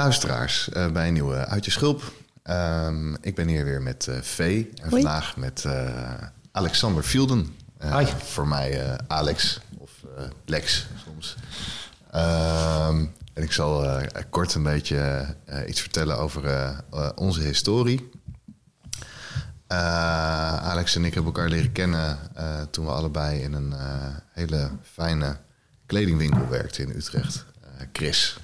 Luisteraars uh, bij een nieuwe Uit je Schulp. Um, ik ben hier weer met uh, Vee en Hoi. vandaag met uh, Alexander Fielden. Hi. Voor mij Alex of Lex soms. Um, en ik zal kort een beetje iets vertellen over onze historie. Alex en ik hebben elkaar leren kennen toen we allebei in een hele fijne kledingwinkel werkten in Utrecht. Chris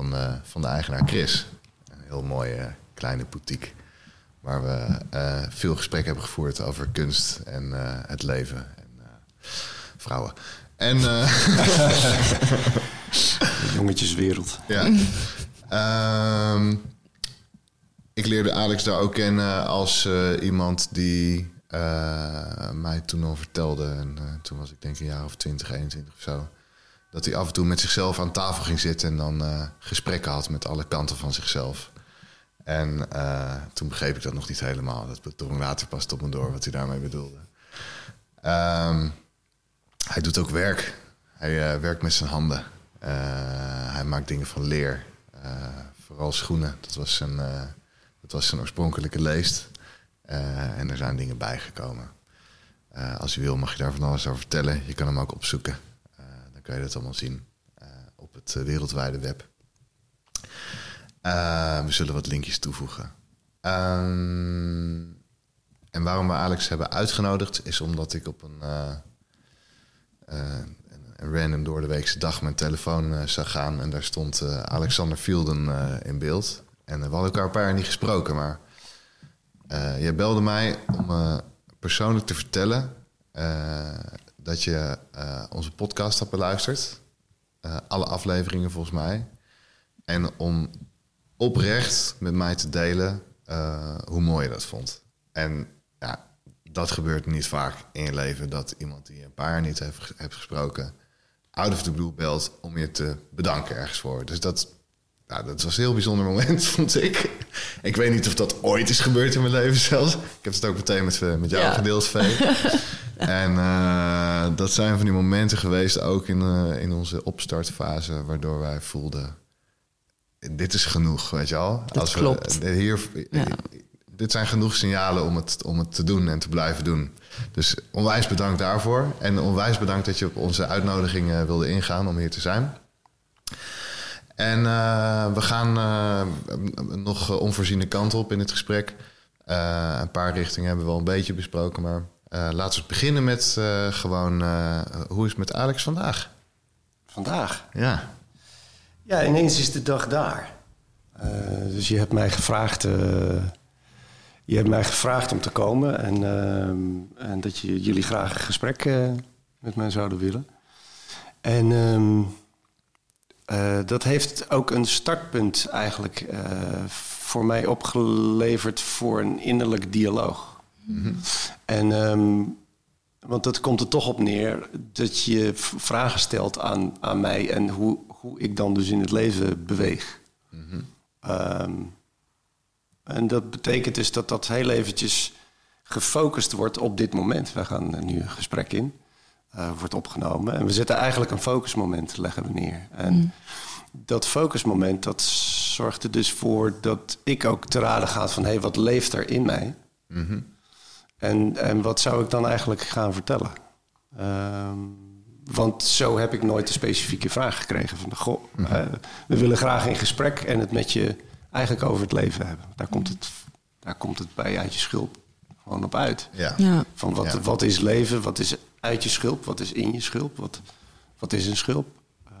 van de, van de eigenaar Chris. Een heel mooie uh, kleine boutique. Waar we uh, veel gesprek hebben gevoerd over kunst en uh, het leven en vrouwen. En. jongetjeswereld. Ja. um, ik leerde Alex daar ook kennen als iemand die mij toen al vertelde. En toen was ik denk een jaar of 20, 21 of zo dat hij af en toe met zichzelf aan tafel ging zitten en dan uh, gesprekken had met alle kanten van zichzelf. En uh, toen begreep ik dat nog niet helemaal. Dat drong later pas tot me door wat hij daarmee bedoelde. Um, hij doet ook werk. Hij uh, werkt met zijn handen. hij maakt dingen van leer. vooral schoenen. Dat was zijn, dat was zijn oorspronkelijke leest. en er zijn dingen bijgekomen. als je wil mag je daar van alles over vertellen. Je kan hem ook opzoeken kan je dat allemaal zien uh, op het uh, wereldwijde web. Uh, we zullen wat linkjes toevoegen. Um, en waarom we Alex hebben uitgenodigd is omdat ik op een, random door de weekse dag mijn telefoon zag gaan en daar stond Alexander Fielden in beeld. En we hadden elkaar een paar jaar niet gesproken, maar jij belde mij om persoonlijk te vertellen dat je uh, onze podcast hebt beluisterd. Uh, alle afleveringen volgens mij. En om oprecht met mij te delen uh, hoe mooi je dat vond. En ja, dat gebeurt niet vaak in je leven. Dat iemand die je een paar jaar niet heeft, hebt gesproken... out of the blue belt om je te bedanken ergens voor. Dus dat, ja, dat was een heel bijzonder moment, vond ik. Ik weet niet of dat ooit is gebeurd in mijn leven zelfs. Ik heb het ook meteen met, met jou ja. gedeeld, Vee. En uh, dat zijn van die momenten geweest, ook in, uh, in onze opstartfase, waardoor wij voelden: dit is genoeg, weet je al. Dat Als klopt. We, hier, ja. Dit zijn genoeg signalen om het, om het te doen en te blijven doen. Dus onwijs bedankt daarvoor. En onwijs bedankt dat je op onze uitnodiging wilde ingaan om hier te zijn. En we gaan nog onvoorziene kanten op in het gesprek. een paar richtingen hebben we wel een beetje besproken, maar laten we beginnen met gewoon, hoe is het met Alex vandaag? Vandaag? Ja. Ja, ineens is de dag daar. dus je hebt mij gevraagd, je hebt mij gevraagd om te komen en, en dat je, jullie graag een gesprek met mij zouden willen. En um, dat heeft ook een startpunt eigenlijk voor mij opgeleverd voor een innerlijk dialoog. Mm-hmm. En um, want dat komt er toch op neer dat je vragen stelt aan, aan mij en hoe, hoe ik dan dus in het leven beweeg. Mm-hmm. Um, en dat betekent dus dat dat heel eventjes gefocust wordt op dit moment. We gaan nu een gesprek in, uh, wordt opgenomen. En we zetten eigenlijk een focusmoment, leggen we neer. En mm. dat focusmoment, dat zorgt er dus voor dat ik ook te raden ga van... hé, hey, wat leeft er in mij? Mm-hmm. En, en wat zou ik dan eigenlijk gaan vertellen? Um, want zo heb ik nooit een specifieke vraag gekregen. Van, goh, eh, we willen graag in gesprek en het met je eigenlijk over het leven hebben. Daar komt het, daar komt het bij uit je schulp gewoon op uit. Ja. Ja. Van wat, Ja. wat is leven, wat is uit je schulp, wat is in je schulp, wat, wat is een schulp. Ehm,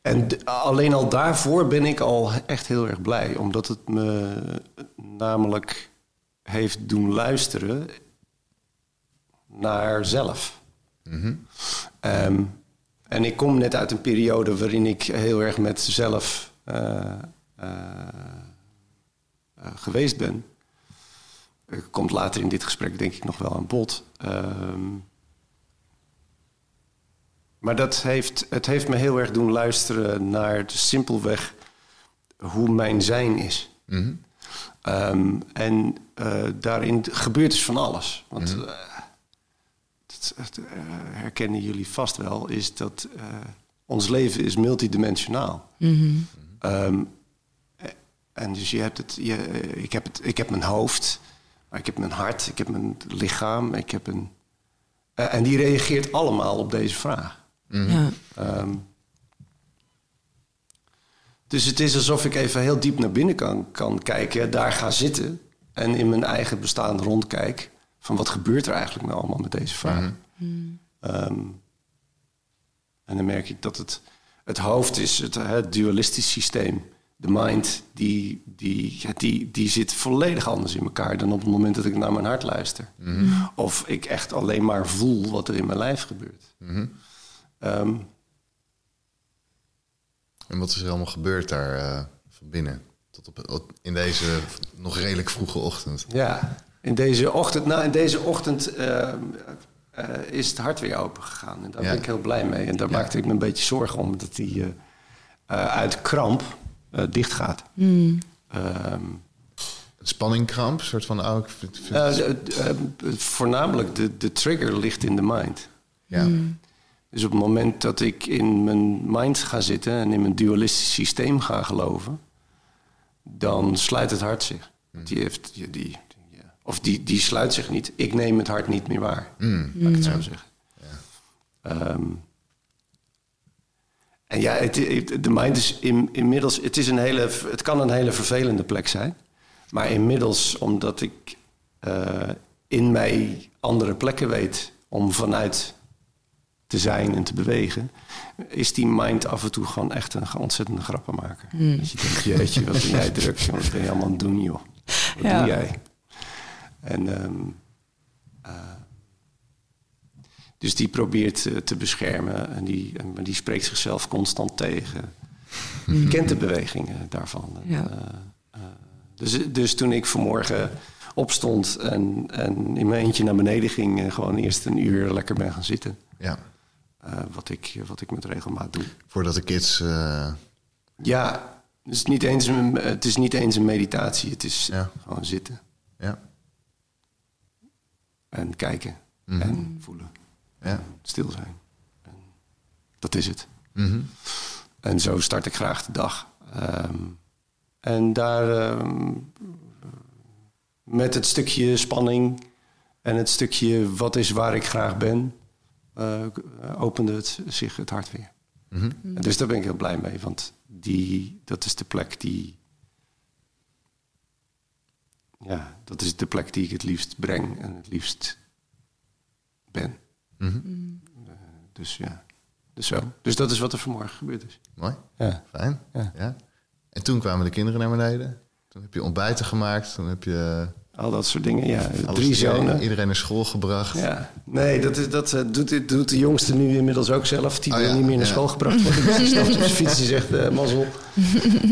En alleen al daarvoor ben ik al echt heel erg blij, omdat het me namelijk heeft doen luisteren naar zelf. Ehm, en ik kom net uit een periode waarin ik heel erg met zelf eh, eh, eh, geweest ben. Eh, Komt later in dit gesprek denk ik nog wel aan bod. Ehm, maar dat heeft, het heeft me heel erg doen luisteren naar de simpelweg hoe mijn zijn is. Ehm, en eh, daarin gebeurt dus van alles. Want eh, dat, dat, eh, herkennen jullie vast wel, is dat eh, ons leven is multidimensionaal. Ehm, eh, en dus je hebt het, je, ik, heb het, ik heb mijn hoofd, maar ik heb mijn hart, ik heb mijn lichaam, ik heb een. eh, en die reageert allemaal op deze vraag. Ja. Ehm, dus het is alsof ik even heel diep naar binnen kan, kan kijken, daar ga zitten en in mijn eigen bestaan rondkijk. Van wat gebeurt er eigenlijk nou allemaal met deze vraag? Ehm, en dan merk ik dat het, het hoofd is het, het dualistisch systeem. De mind, die, die, ja, die, die zit volledig anders in elkaar dan op het moment dat ik naar mijn hart luister. Of ik echt alleen maar voel wat er in mijn lijf gebeurt. Ehm, En wat is er allemaal gebeurd daar eh, van binnen? Tot op, in deze nog redelijk vroege ochtend. Ja, in deze ochtend, nou, in deze ochtend eh, eh, is het hart weer open gegaan. En daar Ja. ben ik heel blij mee. En daar maakte ik me een beetje zorgen om, dat die uit kramp eh, dicht gaat. Ehm, Een spanningkramp, een soort van... Oh, ik vind, vind- eh, de- eh, voornamelijk de, de trigger ligt in de mind. ja. Dus op het moment dat ik in mijn mind ga zitten en in mijn dualistisch systeem ga geloven, dan sluit het hart zich. Die heeft, die, die, ja. Of die, die sluit zich niet. Ik neem het hart niet meer waar. Laat ik het zo zeggen. Ehm, en ja, het, het- de mind is in, inmiddels. Het, is een hele, het kan een hele vervelende plek zijn. Maar inmiddels, omdat ik eh, in mij andere plekken weet om vanuit te zijn en te bewegen, is die mind af en toe gewoon echt een ontzettende grappenmaker. Dat je denkt, jeetje, wat ben jij druk, wat ben je allemaal aan het doen, joh. Wat Ja. doe jij? En, eh, dus die probeert eh, te beschermen, en die, maar die spreekt zichzelf constant tegen. Je kent de bewegingen daarvan. Ja. eh, eh, dus, dus toen ik vanmorgen opstond en, en in mijn eentje naar beneden ging... en gewoon eerst een uur lekker ben gaan zitten... ja. wat, ik, wat ik met regelmaat doe. Voordat de kids... eh, Ja, het is niet eens een, het is niet eens een meditatie. Het is Ja. gewoon zitten ja. en kijken en voelen. Ja. Stil zijn. En dat is het. Mhm. En zo start ik graag de dag. Ehm, en daar ehm, met het stukje spanning en het stukje wat is waar ik graag ben, eh, opende het zich het hart weer. Mhm. En dus daar ben ik heel blij mee, want die, dat is de plek die. Ja, dat is de plek die ik het liefst breng en het liefst ben. Mhm. Eh, dus ja, dus zo. Dus dat is wat er vanmorgen gebeurd is. Mooi. Ja. Fijn. Ja. Ja. En toen kwamen de kinderen naar beneden. Toen heb je ontbijten gemaakt. Toen heb je Al dat soort dingen, ja. alles- Drie iedereen, zonen. iedereen naar school gebracht. Ja, nee, dat, is, dat eh, doet, doet de jongste nu inmiddels ook zelf. Die Oh wil ja, niet meer naar ja. school gebracht worden. Dus die op zijn fiets en zegt, eh mazzel.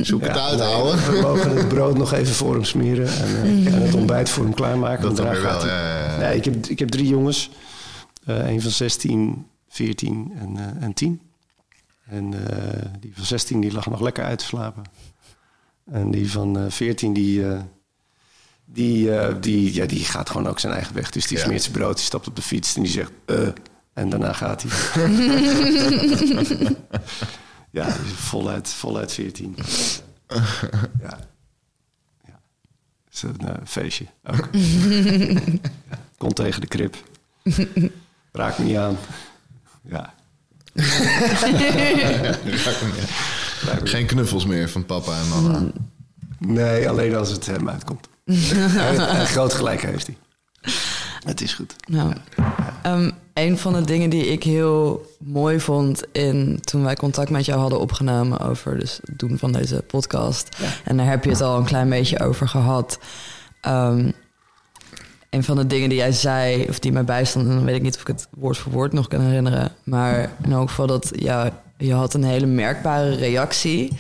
Zoek het uit, ouwe. We mogen het brood nog even voor hem smeren. En, eh, en het ontbijt voor hem klaarmaken. Dat dan weer gaat wel, hij. ja, ja, ja. Nee, ik, heb, ik heb drie jongens. Eh een van 16, 14 en, eh, en 10. En eh, die van 16 die lag nog lekker uit te slapen. En die van eh 14 die... die, eh, die, ja, die gaat gewoon ook zijn eigen weg. Dus die Ja. smeert zijn brood, die stapt op de fiets en die zegt... eh en daarna gaat hij. ja, voluit, voluit 14. ja. ja. Is een eh, feestje ook. ja. Komt tegen de krip. Raak me niet aan. Ja. Geen knuffels meer van papa en mama. Nee, alleen als het hem uitkomt. en, en groot gelijk heeft hij. Het is goed. Nou, ehm, een van de dingen die ik heel mooi vond in toen wij contact met jou hadden opgenomen over dus het doen van deze podcast. En daar heb je het al een klein beetje over gehad. Ehm, een van de dingen die jij zei, of die mij bijstond, en dan weet ik niet of ik het woord voor woord nog kan herinneren. Maar in elk geval dat ja, je had een hele merkbare reactie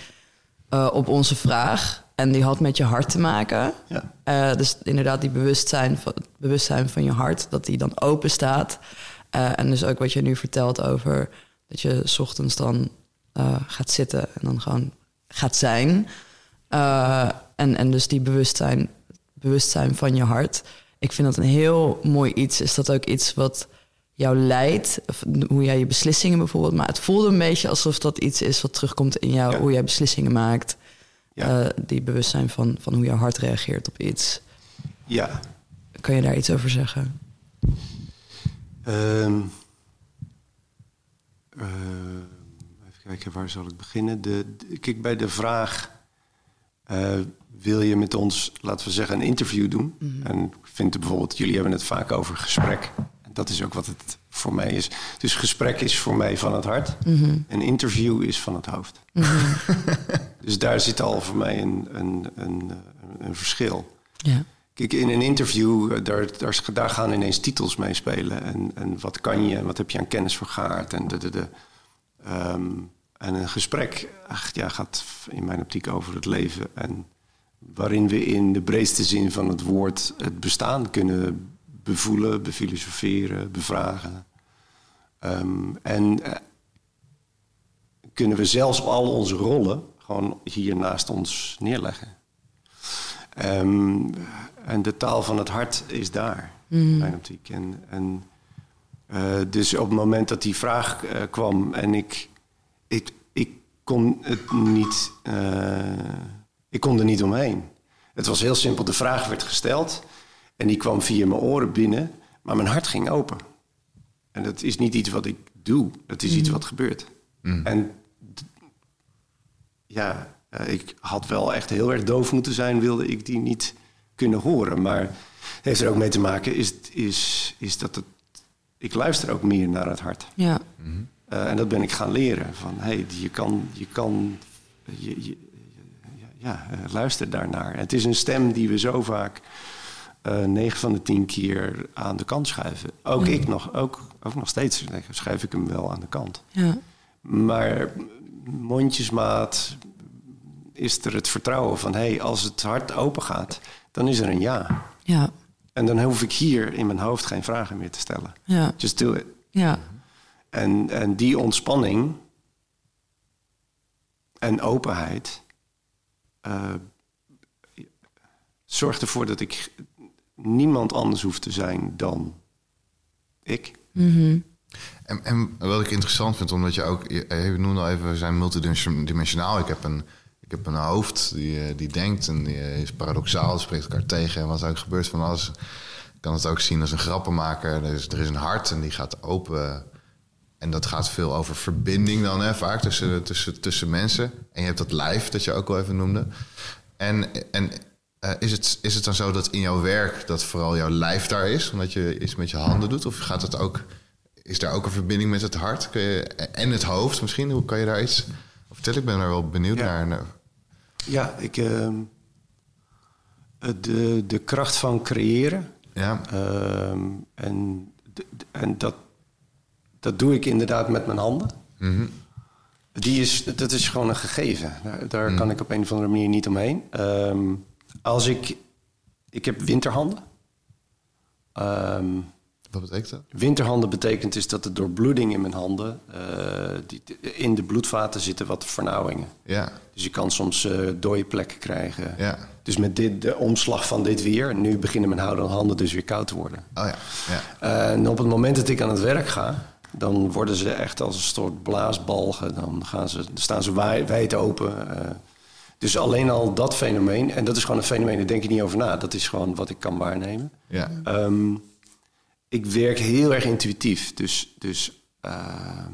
uh, op onze vraag. En die had met je hart te maken. Ja. Uh, dus inderdaad, die bewustzijn van, het bewustzijn van je hart, dat die dan open staat. Uh, en dus ook wat je nu vertelt over dat je s ochtends dan gaat zitten en dan gewoon gaat zijn. en, en dus die bewustzijn, bewustzijn van je hart. Ik vind dat een heel mooi iets. Is dat ook iets wat jou leidt? Hoe jij je beslissingen bijvoorbeeld. Maar het voelde een beetje alsof dat iets is wat terugkomt in jou, ja. hoe jij beslissingen maakt. Ja. Uh, die bewustzijn van, van hoe jouw hart reageert op iets. Ja. Kan je daar iets over zeggen? Um, uh, even kijken, waar zal ik beginnen? De, de, kijk, bij de vraag... Uh, wil je met ons, laten we zeggen, een interview doen? Mm -hmm. En vind bijvoorbeeld, jullie hebben het vaak over gesprek. En dat is ook wat het voor mij is. Dus gesprek is voor mij van het hart. Mm -hmm. Een interview is van het hoofd. Mm -hmm. dus daar zit al voor mij een, een, een, een verschil. Ja. Kijk, in een interview, daar, daar, daar, gaan ineens titels mee spelen. En, en wat kan je en wat heb je aan kennis vergaard. En, de, de, de, um, en een gesprek ach, ja, gaat in mijn optiek over het leven. En waarin we in de breedste zin van het woord het bestaan kunnen bevoelen, befilosoferen, bevragen. Um, en uh, kunnen we zelfs al onze rollen gewoon hier naast ons neerleggen. Um, en de taal van het hart is daar, mm. mijn optiek. En, en uh, dus op het moment dat die vraag uh, kwam en ik, ik, ik kon het niet, ik kon er niet omheen. Het was heel simpel, de vraag werd gesteld en die kwam via mijn oren binnen, maar mijn hart ging open. En dat is niet iets wat ik doe, dat is mm. iets wat gebeurt. Mm. En ja, uh, ik had wel echt heel erg doof moeten zijn, wilde ik die niet kunnen horen. Maar het heeft er ook mee te maken, is, is, is dat het, ik luister ook meer naar het hart. Ja. Uh, en dat ben ik gaan leren. Van hé, hey, je kan, je kan, je, je, ja, uh, luister daarnaar. Het is een stem die we zo vaak uh, 9 van de 10 keer aan de kant schuiven. Ook mm. ik nog, ook, ook nog steeds schuif ik hem wel aan de kant. Ja. Maar mondjesmaat is er het vertrouwen van... hé, hey, als het hart open gaat, dan is er een ja. Ja. En dan hoef ik hier in mijn hoofd geen vragen meer te stellen. Ja. Just do it. Ja. En, en die ontspanning en openheid... Uh, zorgt ervoor dat ik niemand anders hoef te zijn dan ik. Mm -hmm. En, en, wat ik interessant vind, omdat je ook, je, je noemde al even, we zijn multidimensionaal. Ik heb een, ik heb een hoofd die, die denkt en die is paradoxaal, spreekt elkaar tegen. En wat er ook gebeurt van alles, ik kan het ook zien als een grappenmaker. Er is, er is een hart en die gaat open. En dat gaat veel over verbinding dan, hè, vaak tussen, tussen, tussen mensen. En je hebt dat lijf, dat je ook al even noemde. En, en uh, is, het, is het dan zo dat in jouw werk dat vooral jouw lijf daar is, omdat je iets met je handen doet? Of gaat het ook is daar ook een verbinding met het hart? Je, en het hoofd misschien? Hoe kan je daar iets vertellen? Ik ben daar wel benieuwd ja. naar. Ja, ik, uh, de, de kracht van creëren. Ja. Uh, en en dat, dat doe ik inderdaad met mijn handen. Mm -hmm. Die is, dat is gewoon een gegeven. Daar, daar mm. kan ik op een of andere manier niet omheen. Um, als ik... Ik heb winterhanden. Um, wat betekent dat? Winterhanden betekent is dat de doorbloeding in mijn handen... Uh, die, in de bloedvaten zitten wat vernauwingen. Ja. Dus je kan soms uh, dode plekken krijgen. Ja. Dus met dit, de omslag van dit weer... nu beginnen mijn handen dus weer koud te worden. Oh ja. ja. Uh, en op het moment dat ik aan het werk ga... dan worden ze echt als een soort blaasbalgen. Dan gaan ze, staan ze wijd open... Dus alleen al dat fenomeen, en dat is gewoon een fenomeen, daar denk ik niet over na. Dat is gewoon wat ik kan waarnemen. Ja. Um, ik werk heel erg intuïtief. Dus, dus uh,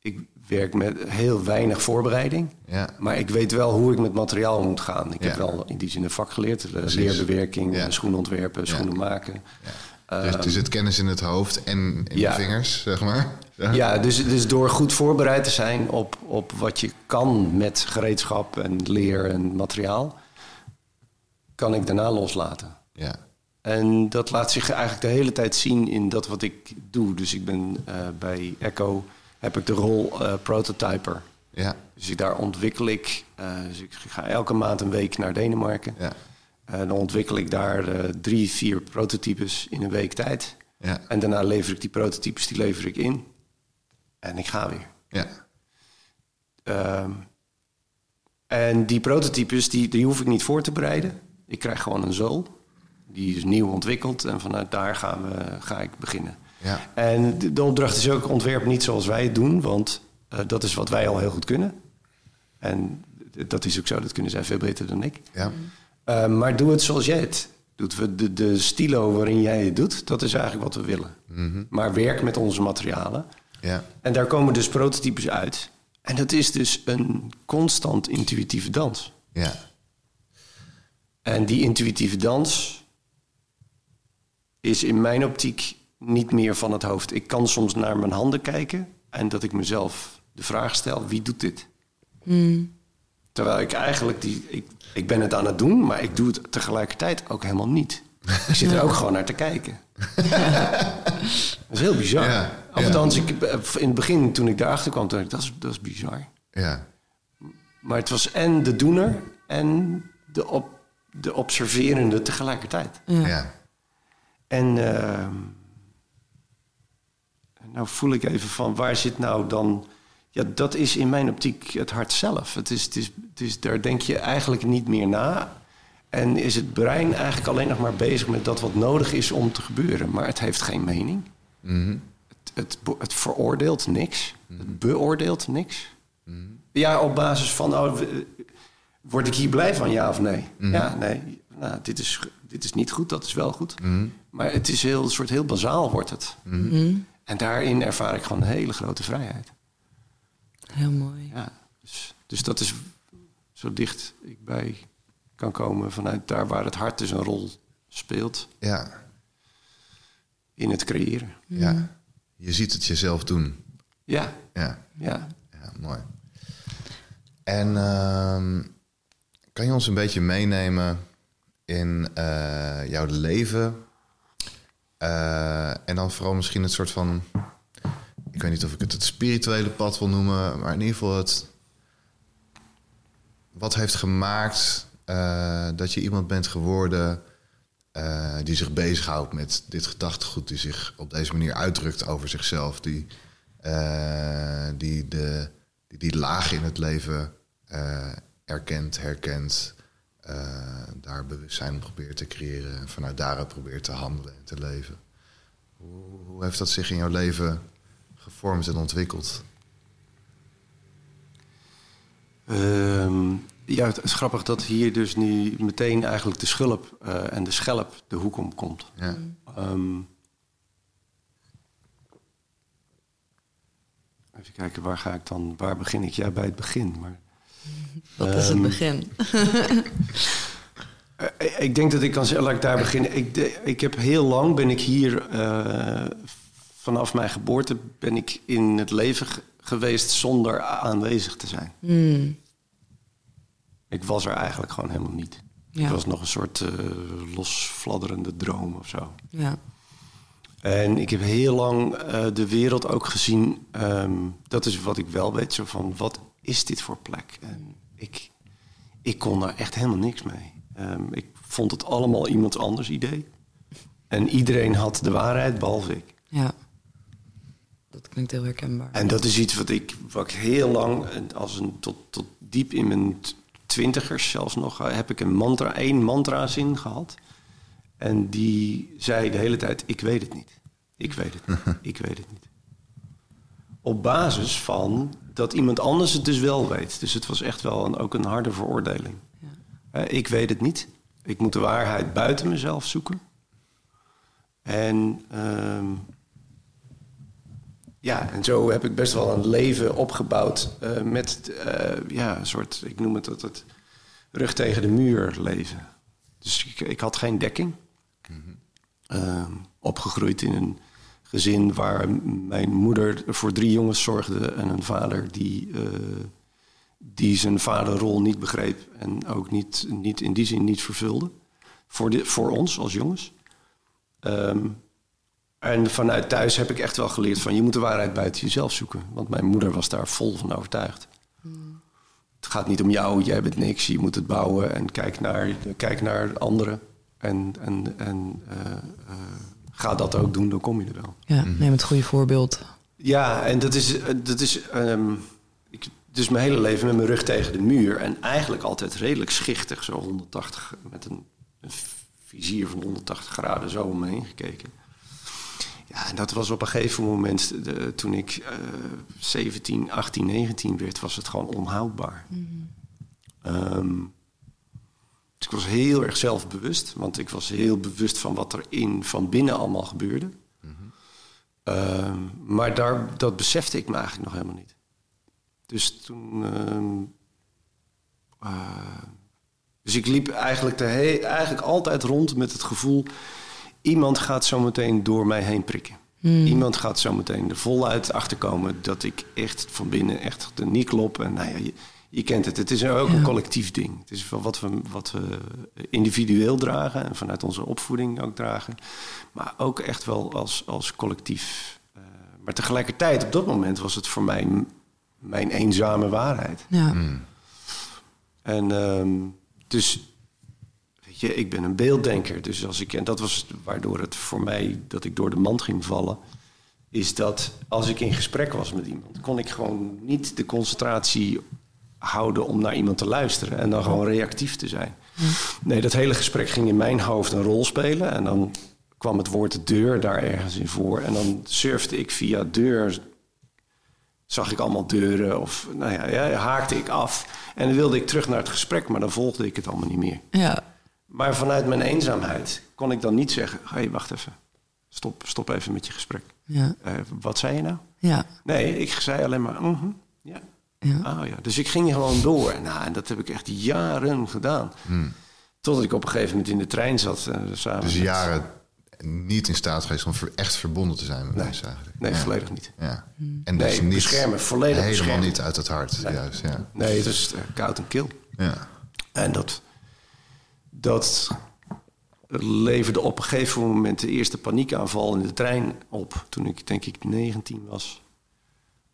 ik werk met heel weinig voorbereiding. Ja. Maar ik weet wel hoe ik met materiaal moet gaan. Ik Ja. heb wel in die zin een vak geleerd. eh, Precies. Leerbewerking, eh, schoenen ontwerpen, schoenen maken. Dus het het kennis in het hoofd en in ja. de vingers, zeg maar. Ja, dus, dus door goed voorbereid te zijn op, op wat je kan met gereedschap en leer en materiaal, kan ik daarna loslaten. Ja. En dat laat zich eigenlijk de hele tijd zien in dat wat ik doe. Dus ik ben eh, bij Echo heb ik de rol eh, prototyper. Ja. Dus ik- daar ontwikkel ik. eh, dus ik ga elke maand een week naar Denemarken. Ja. En dan ontwikkel ik daar eh, drie, vier prototypes in een week tijd. Ja. En daarna lever ik die prototypes, die lever ik in. En ik ga weer. Ja. Ehm, en die prototypes, die, die hoef ik niet voor te bereiden. Ik krijg gewoon een zool. Die is nieuw ontwikkeld en vanuit daar gaan we, ga ik beginnen. Ja. En de, de opdracht is ook ontwerp niet zoals wij het doen, want eh, dat is wat wij al heel goed kunnen. En dat is ook zo, dat kunnen zij veel beter dan ik. Ja. Eh, maar doe het zoals jij het doet. We- De, de stilo waarin jij het doet, dat is eigenlijk wat we willen. Maar werk met onze materialen. Ja. En daar komen dus prototypes uit. En dat is dus een constant intuïtieve dans. Ja. En die intuïtieve dans is in mijn optiek niet meer van het hoofd. Ik kan soms naar mijn handen kijken en dat ik mezelf de vraag stel: wie doet dit? Terwijl ik eigenlijk die. Ik, ik ben het aan het doen, maar ik doe het tegelijkertijd ook helemaal niet. Ik zit er ook gewoon naar te kijken. dat is heel bizar. Ja, Althans, ik, in het begin toen ik daarachter kwam, dacht ik, dat is, dat is bizar. Ja. Maar het was en de doener en de, op, de observerende tegelijkertijd. Ja. En ehm, nou voel ik even van waar zit nou dan... Ja, dat is in mijn optiek het hart zelf. Het is, het is, het is, daar denk je eigenlijk niet meer na. En is het brein eigenlijk alleen nog maar bezig met dat wat nodig is om te gebeuren. Maar het heeft geen mening. Mhm. Het, het, veroordeelt niks. Het beoordeelt niks. Ja, op basis van, oh, word ik hier blij van, ja of nee? Ja, nee. Nou, dit, is, dit is niet goed, dat is wel goed. Maar het is heel, een soort heel bazaal wordt het. En daarin ervaar ik gewoon een hele grote vrijheid. Heel mooi. Ja, dus, dus dat is zo dicht ik bij kan komen vanuit daar waar het hart dus een rol speelt Ja. in het creëren. Ja. Je ziet het jezelf doen. Ja, Ja. ja. Ja, mooi. En ehm, kan je ons een beetje meenemen in eh, jouw leven? Eh, en dan vooral misschien het soort van... Ik weet niet of ik het het spirituele pad wil noemen... maar in ieder geval het... Wat heeft gemaakt eh, dat je iemand bent geworden... eh, die zich bezighoudt met dit gedachtegoed... die zich op deze manier uitdrukt over zichzelf... die, eh, die, de, die die lagen in het leven erkent, herkent... daar bewustzijn probeert te creëren... en vanuit daaruit probeert te handelen en te leven. Hoe, hoe heeft dat zich in jouw leven gevormd en ontwikkeld? Ehm, ja, het is grappig dat hier dus nu meteen eigenlijk de schulp eh, en de schelp de hoek om komt. Ja, Ehm, even kijken, waar ga ik dan? Waar begin ik? Ja, bij het begin. Maar, Dat is het Ehm, begin. Eh, ik denk dat ik kan zeggen, laat ik daar beginnen. Ik, de- ik heb heel lang ben ik hier, eh, vanaf mijn geboorte ben ik in het leven ge- geweest zonder aanwezig te zijn. Hmm. Ik was er eigenlijk gewoon helemaal niet. Ja. Ik was nog een soort eh losfladderende droom of zo. Ja. En ik heb heel lang eh, de wereld ook gezien. ehm, dat is wat ik wel weet. Zo van, wat is dit voor plek? En ik, ik kon daar echt helemaal niks mee. Ehm, ik vond het allemaal iemand anders idee. En iedereen had de waarheid, behalve ik. ja. Dat klinkt heel herkenbaar. En dat is iets wat ik, wat ik heel lang, als een, tot, tot diep in mijn twintigers zelfs nog, eh, heb ik een mantra, één mantra-zin gehad. En die zei de hele tijd, ik weet het niet. Ik weet het niet. Ik weet het niet. Op basis van dat iemand anders het dus wel weet. Dus het was echt wel een, ook een harde veroordeling. Eh, ik weet het niet. Ik moet de waarheid buiten mezelf zoeken. En ehm, ja, en zo heb ik best wel een leven opgebouwd eh, met eh, ja, een soort, ik noem het dat het rug tegen de muur leven. Dus ik, ik had geen dekking. Ehm, opgegroeid in een gezin waar mijn moeder voor drie jongens zorgde en een vader die, eh, die zijn vaderrol niet begreep en ook niet, niet in die zin niet vervulde. Voor, de, voor ons als jongens. Ehm, en vanuit thuis heb ik echt wel geleerd van je moet de waarheid buiten jezelf zoeken. Want mijn moeder was daar vol van overtuigd. Het gaat niet om jou, jij bent niks, je moet het bouwen en kijk naar, kijk naar anderen. En, en, en eh, eh, ga dat ook doen, dan kom je er wel. Ja, neem het goede voorbeeld. Ja, en dat is, dat is ehm, ik, dus mijn hele leven met mijn rug tegen de muur. En eigenlijk altijd redelijk schichtig, zo 180, met een, een vizier van 180 graden zo om me heen gekeken. Ja, en dat was op een gegeven moment, de, toen ik uh, 17, 18, 19 werd, was het gewoon onhoudbaar. Ehm, dus ik was heel erg zelfbewust, want ik was heel bewust van wat er in, van binnen allemaal gebeurde. Ehm, maar daar, dat besefte ik me eigenlijk nog helemaal niet. Dus toen. ehm, eh, dus ik liep eigenlijk, de eigenlijk altijd rond met het gevoel: iemand gaat zo meteen door mij heen prikken. Iemand gaat zo meteen er voluit achter komen dat ik echt van binnen echt er niet klop. En nou ja, je, je kent het. Het is ook een collectief ding. Het is wel wat we, wat we individueel dragen en vanuit onze opvoeding ook dragen. Maar ook echt wel als, als collectief. Eh, maar tegelijkertijd, op dat moment was het voor mij mijn eenzame waarheid. Ja. En ehm, dus, weet je, ik ben een beelddenker. Dus als ik, en dat was waardoor het voor mij, dat ik door de mand ging vallen, is dat als ik in gesprek was met iemand, kon ik gewoon niet de concentratie houden om naar iemand te luisteren en dan gewoon reactief te zijn. Nee, dat hele gesprek ging in mijn hoofd een rol spelen en dan kwam het woord deur daar ergens in voor en dan surfde ik via deur zag ik allemaal deuren of nou ja, ja, haakte ik af. En dan wilde ik terug naar het gesprek, maar dan volgde ik het allemaal niet meer. Ja. Maar vanuit mijn eenzaamheid kon ik dan niet zeggen... hé, hey, wacht even, stop, stop even met je gesprek. Ja. Eh, wat zei je nou? Ja. Nee, ik zei alleen maar, mhm, ja. Ja. Ah, ja. Dus ik ging gewoon door. Nou, en dat heb ik echt jaren gedaan. Totdat ik op een gegeven moment in de trein zat. eh, samen Dus met- jaren niet in staat geweest om echt verbonden te zijn met Nee, mensen eigenlijk. nee Ja. volledig niet. Ja. Hmm. En Nee, dus niet, beschermen, volledig helemaal beschermen. niet uit het hart, juist. Ja. Nee, het is eh, koud en kil. Ja. En dat, dat leverde op een gegeven moment de eerste paniekaanval in de trein op. Toen ik denk ik 19 was.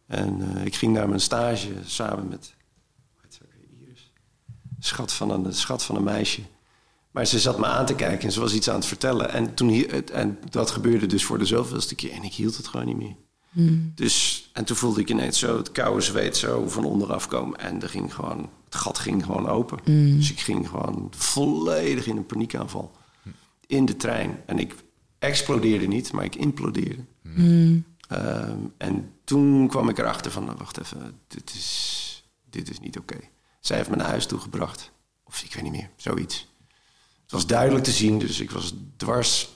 En eh, ik ging naar mijn stage samen met. Schat van, een, schat van een meisje. Maar ze zat me aan te kijken en ze was iets aan het vertellen. En, toen, en dat gebeurde dus voor de zoveelste keer. En ik hield het gewoon niet meer. Dus, en toen voelde ik ineens zo het koude zweet zo van onderaf komen. En er ging gewoon, het gat ging gewoon open. Dus ik ging gewoon volledig in een paniekaanval. In de trein. En ik explodeerde niet, maar ik implodeerde. Ehm, en toen kwam ik erachter van, nou, wacht even, dit is, dit is niet oké. Zij heeft me naar huis toegebracht. Of ik weet niet meer, zoiets. Het was duidelijk te zien, dus ik was dwars.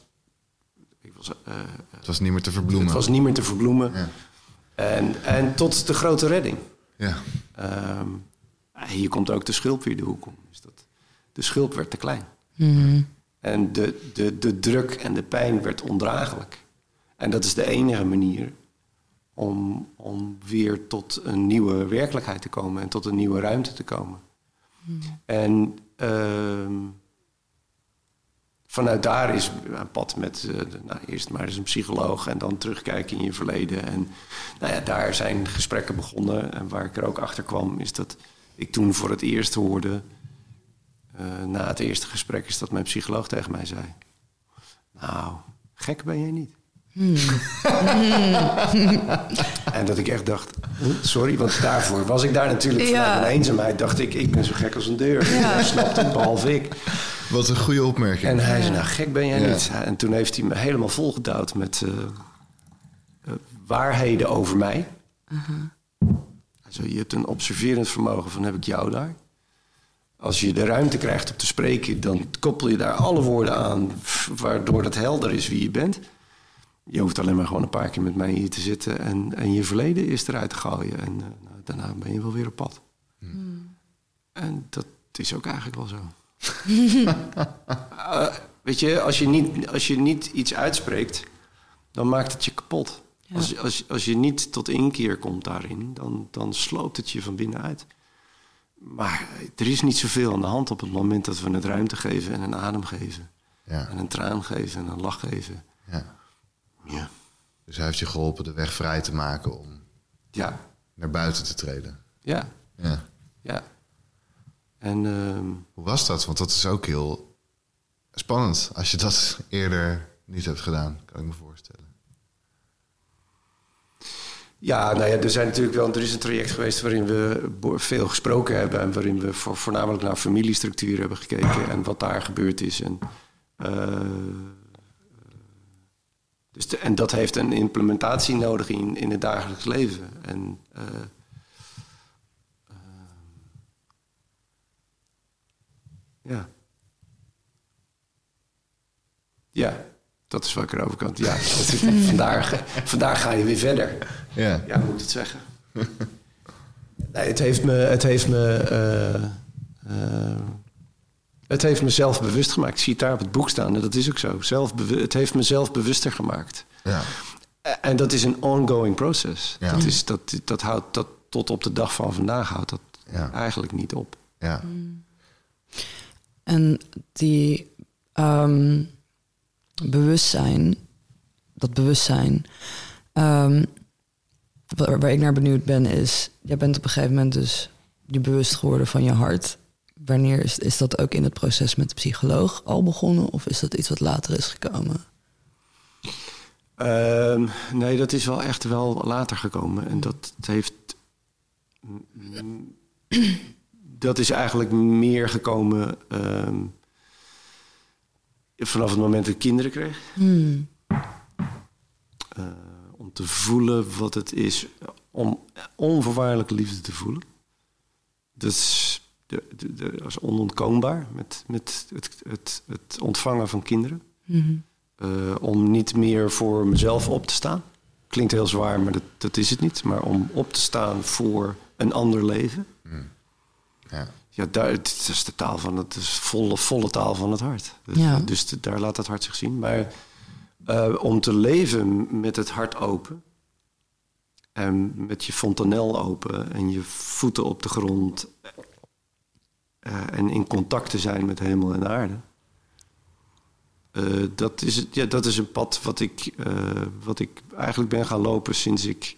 Ik was, eh, Het was niet meer te verbloemen. het was niet meer te verbloemen. Ja. En, en tot de grote redding. Ja. Ehm, hier komt ook de schulp weer de hoek om. Dus dat, de schulp werd te klein. En de, de, de druk en de pijn werd ondraaglijk. En dat is de enige manier om, om weer tot een nieuwe werkelijkheid te komen en tot een nieuwe ruimte te komen. En ehm, vanuit daar is een pad met eh, nou, eerst maar eens een psycholoog en dan terugkijken in je verleden. En nou ja, daar zijn gesprekken begonnen. En waar ik er ook achter kwam, is dat ik toen voor het eerst hoorde, eh, na het eerste gesprek, is dat mijn psycholoog tegen mij zei: Nou, gek ben jij niet. en dat ik echt dacht, "Hm, sorry, want daarvoor was ik daar natuurlijk vanuit Ja. mijn eenzaamheid. Dacht ik, ik ben zo gek als een deur. Ja. Dat snapt het, behalve ik. Wat een goede opmerking. En hij zei, nou gek ben jij Ja. niet. En toen heeft hij me helemaal volgedouwd met eh, eh, waarheden over mij. Hij zei, je hebt een observerend vermogen van heb ik jou daar. als je de ruimte krijgt om te spreken, dan koppel je daar alle woorden aan, waardoor het helder is wie je bent. Je hoeft alleen maar gewoon een paar keer met mij hier te zitten en, en je verleden is eruit te gooien. En uh, nou, daarna ben je wel weer op pad. Hmm. En dat is ook eigenlijk wel zo. Uh, weet je, als je, niet, als je niet iets uitspreekt, dan maakt het je kapot. Als, als, als je niet tot inkeer komt daarin, dan, dan sloopt het je van binnenuit. Maar er is niet zoveel aan de hand op het moment dat we het ruimte geven en een adem geven. Ja. En een traan geven en een lach geven. Ja. ja. Dus hij heeft je geholpen de weg vrij te maken om ja. naar buiten te treden. Ja. Ja. ja. En, uh, Hoe was dat? Want dat is ook heel spannend als je dat eerder niet hebt gedaan, kan ik me voorstellen. Ja, nou ja, er, zijn natuurlijk wel, er is een traject geweest waarin we veel gesproken hebben. En waarin we voor, voornamelijk naar familiestructuur hebben gekeken en wat daar gebeurd is. En, uh, dus en dat heeft een implementatie nodig in, in het dagelijks leven. En, uh, ja. Ja, dat is wat ik erover kan. Ja, vandaag, vandaag ga je weer verder. Ja, ja moet ik het zeggen. nee, het heeft me. Het heeft me uh, uh, het heeft me zelf bewust gemaakt. Ik zie het daar op het boek staan en dat is ook zo. Zelf het heeft me zelf bewuster gemaakt. Ja. En dat is een ongoing proces. Ja. Dat, is, dat, dat houdt dat tot op de dag van vandaag houdt dat ja. eigenlijk niet op. Ja. En die um, bewustzijn, dat bewustzijn, um, waar, ik naar benieuwd ben, is: jij bent op een gegeven moment dus je bewust geworden van je hart. Wanneer is, is dat ook in het proces met de psycholoog al begonnen, of is dat iets wat later is gekomen? Um, nee, dat is wel echt wel later gekomen. En dat heeft. Dat is eigenlijk meer gekomen um, vanaf het moment dat ik kinderen kreeg. Hmm. Uh, om te voelen wat het is om onvoorwaardelijke liefde te voelen. Dat is, de, de, de, is onontkoombaar met, met het, het, het ontvangen van kinderen. Hmm. Uh, om niet meer voor mezelf op te staan. Klinkt heel zwaar, maar dat, dat is het niet. Maar om op te staan voor een ander leven. Hmm. Ja ja, daar, het is de taal van het is volle, volle taal van het hart. Dus, ja. dus daar laat het hart zich zien. Maar uh, om te leven met het hart open. En met je fontanel open en je voeten op de grond. Uh, en in contact te zijn met hemel en aarde. Uh, dat, is het, ja, dat is een pad wat ik, wat ik eigenlijk ben gaan lopen sinds ik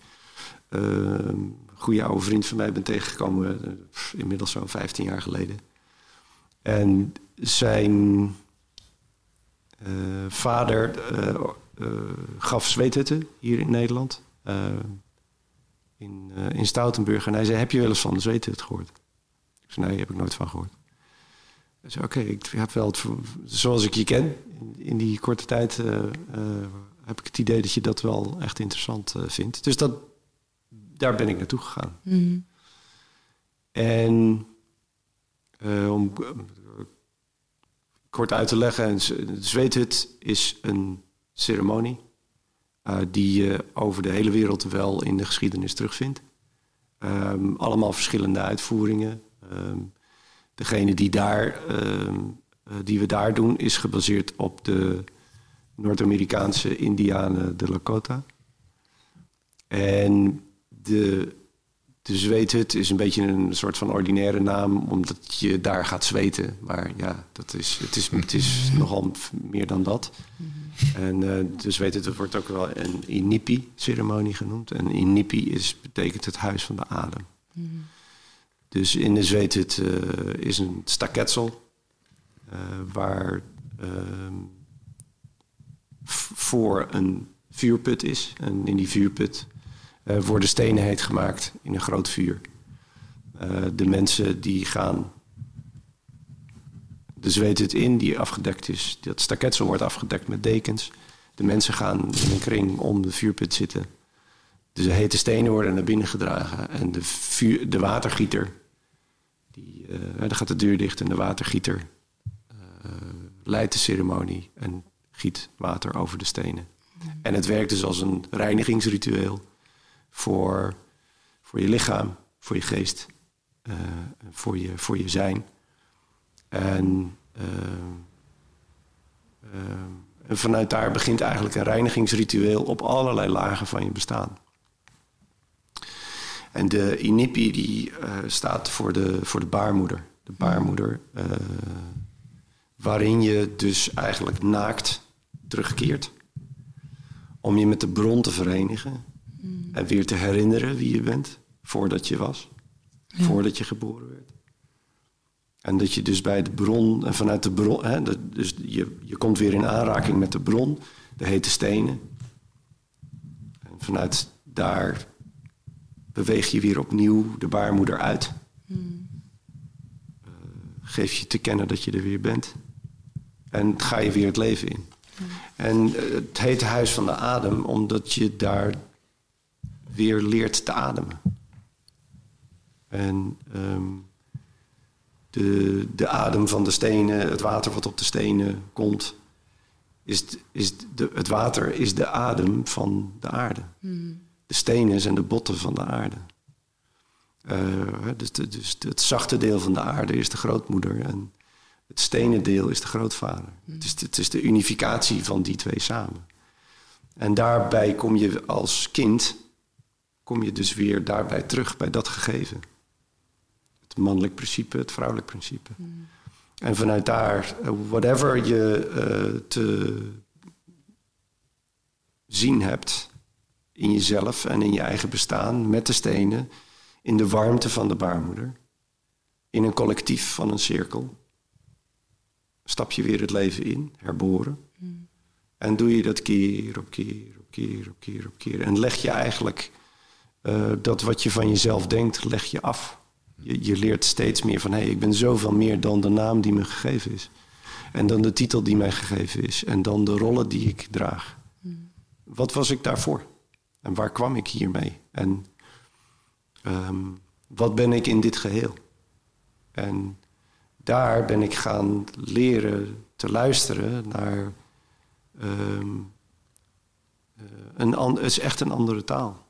goede oude vriend van mij ben tegengekomen, eh, inmiddels zo'n 15 jaar geleden. En zijn uh, vader uh, gaf zweethutten hier in Nederland, in, in Stoutenburg. En hij zei, heb je wel eens van de zweethut gehoord? Ik zei, nee, heb ik nooit van gehoord. Hij zei, oké, ik heb wel het, zoals ik je ken, in, in die korte tijd heb ik het idee dat je dat wel echt interessant vindt. Dus dat, daar ben ik naartoe gegaan. Mhm. En uh, om uh, kort uit te leggen, de zweethut is een ceremonie uh, die je over de hele wereld wel in de geschiedenis terugvindt. Um, allemaal verschillende uitvoeringen. Um, degene die, daar, um, die we daar doen is gebaseerd op de Noord-Amerikaanse Indianen de Lakota. En de, de zweethut is een beetje een soort van ordinaire naam, omdat je daar gaat zweten. Maar ja, dat is, het, is, het is nogal meer dan dat. En uh, de zweethut wordt ook wel een Inipi-ceremonie genoemd. En Inipi is, betekent het huis van de adem. Dus in de zweethut uh, is een staketsel uh, waar ehm, voor een vuurput is. En in die vuurput worden stenen heet gemaakt in een groot vuur. Uh, de mensen die gaan de zweet het in die afgedekt is. Dat staketsel wordt afgedekt met dekens. De mensen gaan in een kring om de vuurput zitten. Dus de hete stenen worden naar binnen gedragen. En de, vuur, de watergieter Die, eh, dan gaat de deur dicht en de watergieter eh, leidt de ceremonie en giet water over de stenen. En het werkt dus als een reinigingsritueel voor, voor je lichaam, voor je geest, eh, voor, je, voor je zijn. En, eh, eh, en vanuit daar begint eigenlijk een reinigingsritueel op allerlei lagen van je bestaan. En de inipi die staat voor de, voor de baarmoeder. De baarmoeder waarin je dus eigenlijk naakt terugkeert. Om je met de bron te verenigen. En weer te herinneren wie je bent voordat je was. Voordat je geboren werd. En dat je dus bij de bron en vanuit de bron, hè, dat- dus je, je komt weer in aanraking met de bron, de hete stenen. En vanuit daar beweeg je weer opnieuw de baarmoeder uit. Eh, geef je te kennen dat je er weer bent. En ga je weer het leven in. En eh, het heet Huis van de Adem, omdat je daar weer leert te ademen. En ehm, de, de adem van de stenen, het water wat op de stenen komt, is, is de, het water is de adem van de aarde. De stenen zijn de botten van de aarde. Eh, dus, de- dus het zachte deel van de aarde is de grootmoeder en het stenen deel is de grootvader. Het, is, het is de unificatie van die twee samen. En daarbij kom je als kind, kom je dus weer daarbij terug bij dat gegeven. Het mannelijk principe, het vrouwelijk principe. En vanuit daar, eh, whatever je eh, te zien hebt in jezelf en in je eigen bestaan met de stenen, in de warmte van de baarmoeder, in een collectief van een cirkel, stap je weer het leven in, herboren. En doe je dat keer op keer op keer op keer op keer. En leg je eigenlijk eh, dat wat je van jezelf denkt, leg je af. Je, je leert steeds meer van, hé, hey, ik ben zoveel meer dan de naam die me gegeven is. En dan de titel die mij gegeven is. En dan de rollen die ik draag. Wat was ik daarvoor? En waar kwam ik hiermee? En ehm, wat ben ik in dit geheel? En daar ben ik gaan leren te luisteren naar eh, een an- is echt een andere taal.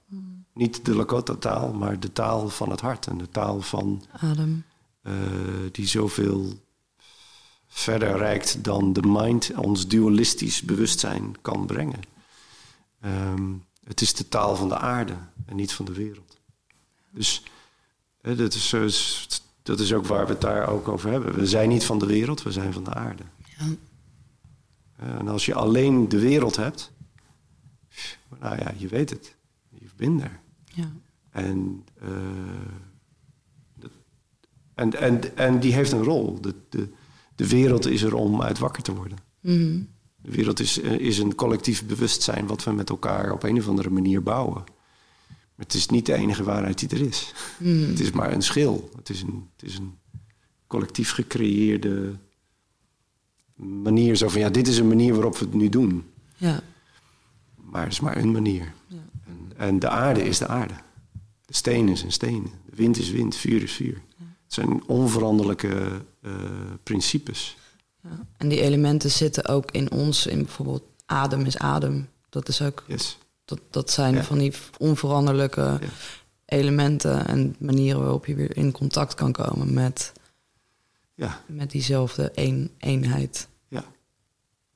Niet de Lakota-taal, maar de taal van het hart. En de taal van Adem. eh, die zoveel verder reikt dan de mind ons dualistisch bewustzijn kan brengen. Ehm, het is de taal van de aarde en niet van de wereld. Dus hè, dat, is, dat is ook waar we het daar ook over hebben. We zijn niet van de wereld, we zijn van de aarde. Ja. En als je alleen de wereld hebt, nou ja, je weet het. You've been there. Ja. En, eh, dat- en, en, en die heeft een rol. De, de, de wereld is er om uit wakker te worden. Mhm. De wereld is, eh, is een collectief bewustzijn wat we met elkaar op een of andere manier bouwen. Maar het is niet de enige waarheid die er is. Het is maar een schil. Het is een, het is een collectief gecreëerde manier. Zo van, ja, dit is een manier waarop we het nu doen. Ja. Maar het is maar een manier. Ja. En, de aarde is de aarde. De stenen zijn stenen. De wind is wind. Vuur is vuur. Het zijn onveranderlijke eh, principes. Ja. En die elementen zitten ook in ons, in bijvoorbeeld adem is adem. Dat is ook, Yes. dat, dat zijn Ja. van die onveranderlijke Ja. elementen en manieren waarop je weer in contact kan komen met, Ja, met diezelfde een, eenheid.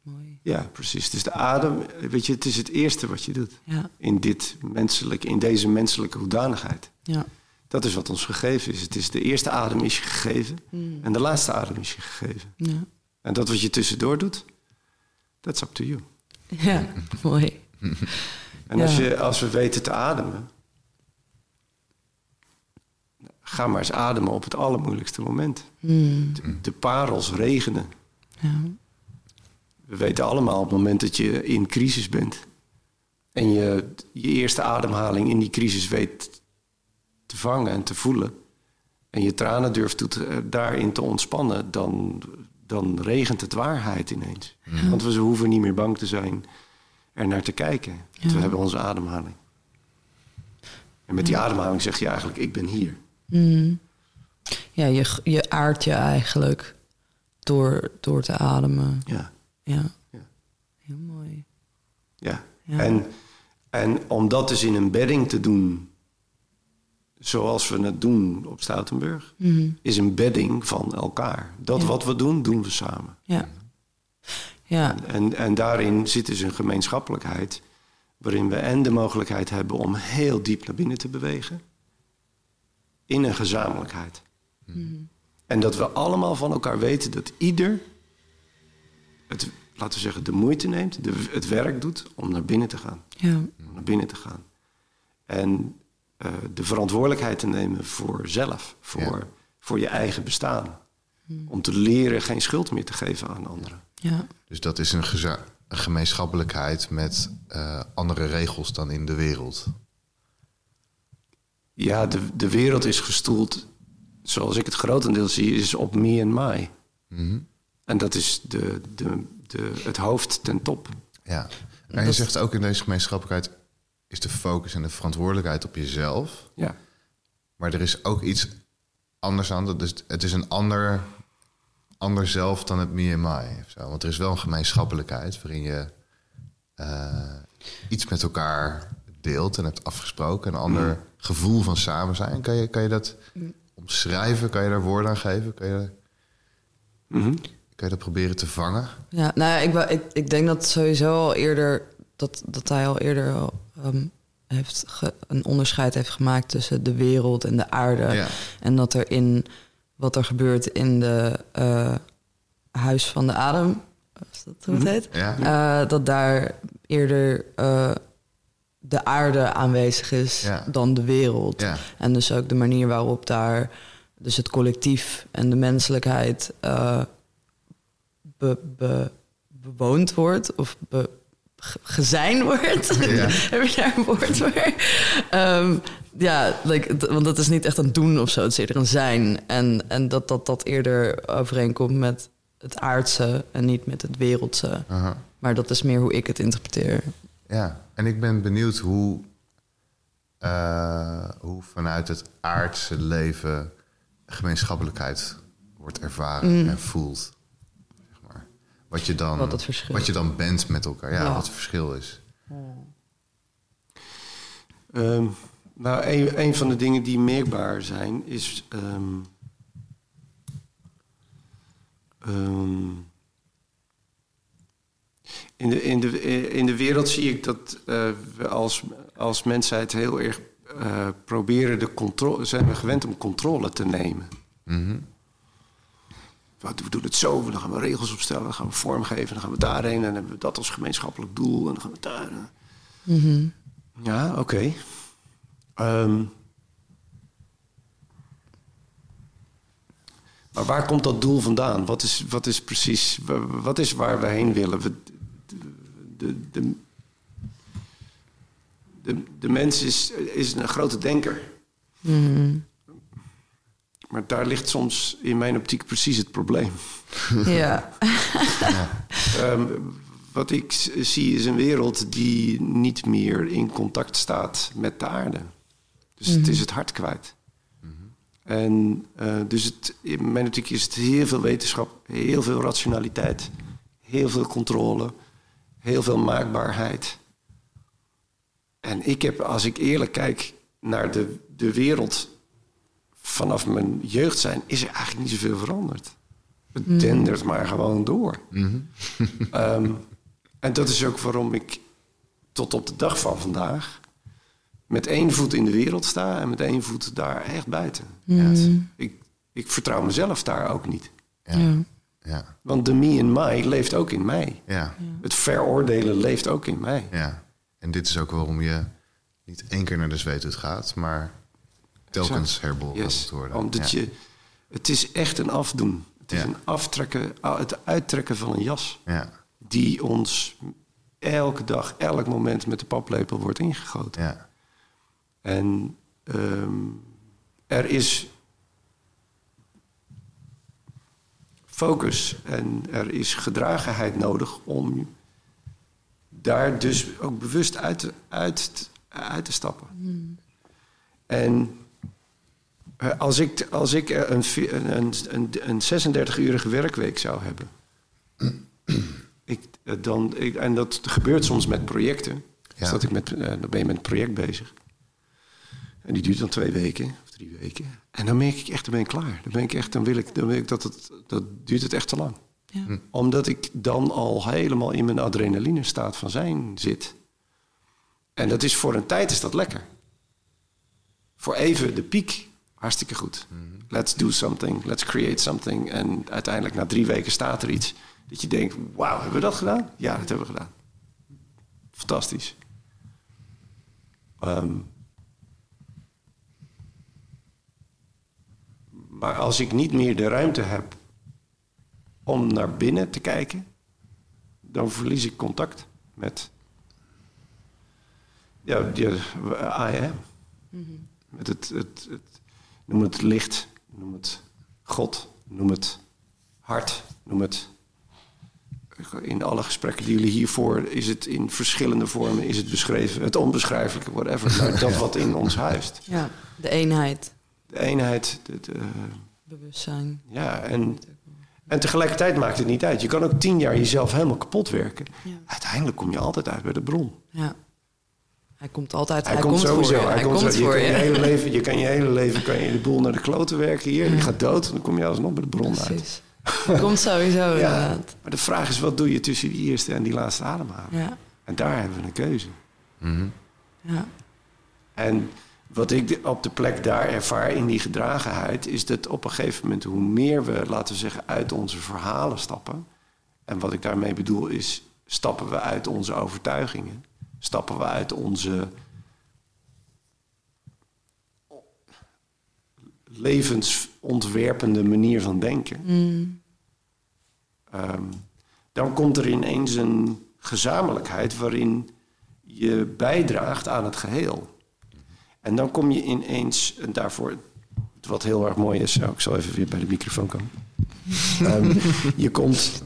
Ja, Mooi. ja, precies. Dus de adem, weet je, het is het eerste wat je doet. Ja, In, dit menselijk, in deze menselijke hoedanigheid. ja. Dat is wat ons gegeven is. Het is de eerste adem is je gegeven. Mm. En de laatste adem is je gegeven. Ja, En dat wat je tussendoor doet, that's up to you. ja. mooi. En als, je, als we weten te ademen, ga maar eens ademen op het allermoeilijkste moment. Mm. De, de parels regenen. Ja. We weten allemaal op het moment dat je in crisis bent en je je eerste ademhaling in die crisis weet te vangen en te voelen en je tranen durft te- eh, daarin te ontspannen, dan, dan regent het waarheid ineens. Want we hoeven niet meer bang te zijn er naar te kijken. Ja. we hebben onze ademhaling. En met die ademhaling zeg je eigenlijk, ik ben hier. Mm. Ja, je, je aardt je eigenlijk door, door te ademen. Ja. Ja. Ja. Heel mooi. Ja. Ja. En, en om dat dus in een bedding te doen, zoals we het doen op Stoutenburg, Mhm. is een bedding van elkaar. Dat Ja. wat we doen, doen we samen. Ja. Ja. En, en daarin zit dus een gemeenschappelijkheid, waarin we en de mogelijkheid hebben om heel diep naar binnen te bewegen, in een gezamenlijkheid. En dat we allemaal van elkaar weten dat ieder het, laten we zeggen, de moeite neemt, de, het werk doet om naar binnen te gaan. Ja. Om naar binnen te gaan. En eh, de verantwoordelijkheid te nemen voor zelf, voor, Ja. voor je eigen bestaan. Om te leren geen schuld meer te geven aan anderen. Ja. Dus dat is een, gemeenschappelijkheid met eh, andere regels dan in de wereld. Ja, de, de wereld is gestoeld, zoals ik het grotendeels zie, is op me en my. Mhm. En dat is de, de, de, het hoofd ten top. Ja. En je zegt ook in deze gemeenschappelijkheid is de focus en de verantwoordelijkheid op jezelf. Ja. Maar er is ook iets anders aan. Dus het is een ander, ander zelf dan het me en zo. Want er is wel een gemeenschappelijkheid waarin je eh, iets met elkaar deelt en hebt afgesproken. Een ander gevoel van samen zijn. Kan je, kan je dat omschrijven? Kan je daar woorden aan geven? Kan je, Mhm. Kan je dat proberen te vangen? Ja, nou ja, ik, ik, ik denk dat sowieso al eerder dat, dat hij al eerder ehm, heeft ge- een onderscheid heeft gemaakt tussen de wereld en de aarde. Ja. En dat er in wat er gebeurt in de eh, huis van de adem, is dat hoe het heet? Ja. Eh, dat daar eerder eh, de aarde aanwezig is Ja. dan de wereld. En dus ook de manier waarop daar dus het collectief en de menselijkheid be- be- bewoond wordt of be, ge- gezijn wordt. Ja. Heb je daar een woord voor? Ehm, ja, like, want dat is niet echt een doen of zo. Het is eerder een zijn. En, en dat, dat dat eerder overeenkomt met het aardse en niet met het wereldse. Aha. Maar dat is meer hoe ik het interpreteer. Ja, en ik ben benieuwd hoe, eh, hoe vanuit het aardse leven gemeenschappelijkheid wordt ervaren en voelt. Wat, je dan, Wat het verschil wat je dan bent met elkaar. Ja, Ja. wat het verschil is. Ehm, nou, een, een van de dingen die merkbaar zijn is. ehm, ehm, in, de, in, de, in de wereld zie ik dat eh, we als, als mensheid heel erg eh, proberen de controle. zijn we gewend om controle te nemen. Mhm. We doen het zo, dan gaan we regels opstellen, dan gaan we vormgeven, dan gaan we daarheen en dan hebben we dat als gemeenschappelijk doel en dan gaan we daar. eh. Ja, oké. Ehm, maar waar komt dat doel vandaan? Wat is, wat is precies, wa- wat is waar we heen willen? We, de, de, de, de mens is, is een grote denker. Maar daar ligt soms in mijn optiek precies het probleem. Ja. Ehm, wat ik zie is een wereld die niet meer in contact staat met de aarde. Dus het is het hart kwijt. En eh, dus het, in mijn optiek is het heel veel wetenschap, heel veel rationaliteit, heel veel controle, heel veel maakbaarheid. En ik heb, als ik eerlijk kijk naar de, de wereld vanaf mijn jeugd zijn, is er eigenlijk niet zoveel veranderd. Het dendert maar gewoon door. Ehm, en dat is ook waarom ik tot op de dag van vandaag met één voet in de wereld sta en met één voet daar echt buiten. Ja, ik, ik vertrouw mezelf daar ook niet. Ja. Ja. Ja. Want de me in mij leeft ook in mij. Ja. Het veroordelen leeft ook in mij. ja. En dit is ook waarom je niet één keer naar de zweethut gaat, maar telkens herbeoordeeld Yes, worden. Omdat ja. je, het is echt een afdoen. Het is Ja. een aftrekken, het uittrekken van een jas. Ja. Die ons elke dag, elk moment met de paplepel wordt ingegoten. Ja. En ehm, er is focus en er is gedragenheid nodig om daar dus ook bewust uit te, uit, uit te stappen. En Eh, Als ik, als ik eh, een, een, een, een, een 36-urige werkweek zou hebben. ik, eh, dan, ik, en dat gebeurt soms met projecten. Ja. Dus dat ik met, eh, dan ben je met een project bezig. En die duurt dan twee weken of drie weken. En dan merk ik echt, dan ben ik klaar. Dan ben ik echt, dan wil ik, dan wil ik dat het, dat duurt het echt te lang. Ja. Omdat ik dan al helemaal in mijn adrenaline staat van zijn zit. En dat is voor een tijd is dat lekker. Voor even de piek, hartstikke goed. Let's do something, let's create something. En uiteindelijk na drie weken staat er iets dat je denkt, wauw, hebben we dat gedaan? Ja, dat hebben we gedaan. Fantastisch. Ehm, maar als ik niet meer de ruimte heb om naar binnen te kijken, dan verlies ik contact met ja, die, I am. Met het, het, het, noem het licht, noem het God, noem het hart, noem het. In alle gesprekken die jullie hiervoor is het in verschillende vormen is het beschreven, het onbeschrijfelijke, whatever. Maar dat wat in ons huist. Ja, de eenheid, De eenheid, de- bewustzijn. ja, en, en tegelijkertijd maakt het niet uit. Je kan ook tien jaar jezelf helemaal kapot werken. Ja. Uiteindelijk kom je altijd uit bij de bron. Ja. Hij komt altijd, Hij, hij, komt, sowieso. voor je. Hij, komt, voor je. je. Kan je, hele leven, je kan je hele leven kan je de boel naar de kloten werken hier. Je gaat dood en dan kom je alsnog bij de bron uit. Precies. Hij komt sowieso Ja, inderdaad. maar de vraag is, wat doe je tussen die eerste en die laatste ademhaling? Ja. En daar hebben we een keuze. Mhm. Ja. En wat ik op de plek daar ervaar in die gedragenheid, is dat op een gegeven moment, hoe meer we, laten we zeggen, uit onze verhalen stappen. En wat ik daarmee bedoel is, stappen we uit onze overtuigingen, stappen we uit onze levensontwerpende manier van denken. Ehm, dan komt er ineens een gezamenlijkheid waarin je bijdraagt aan het geheel. En dan kom je ineens, en daarvoor, wat heel erg mooi is, nou, ik zal even weer bij de microfoon komen. Ehm, je komt.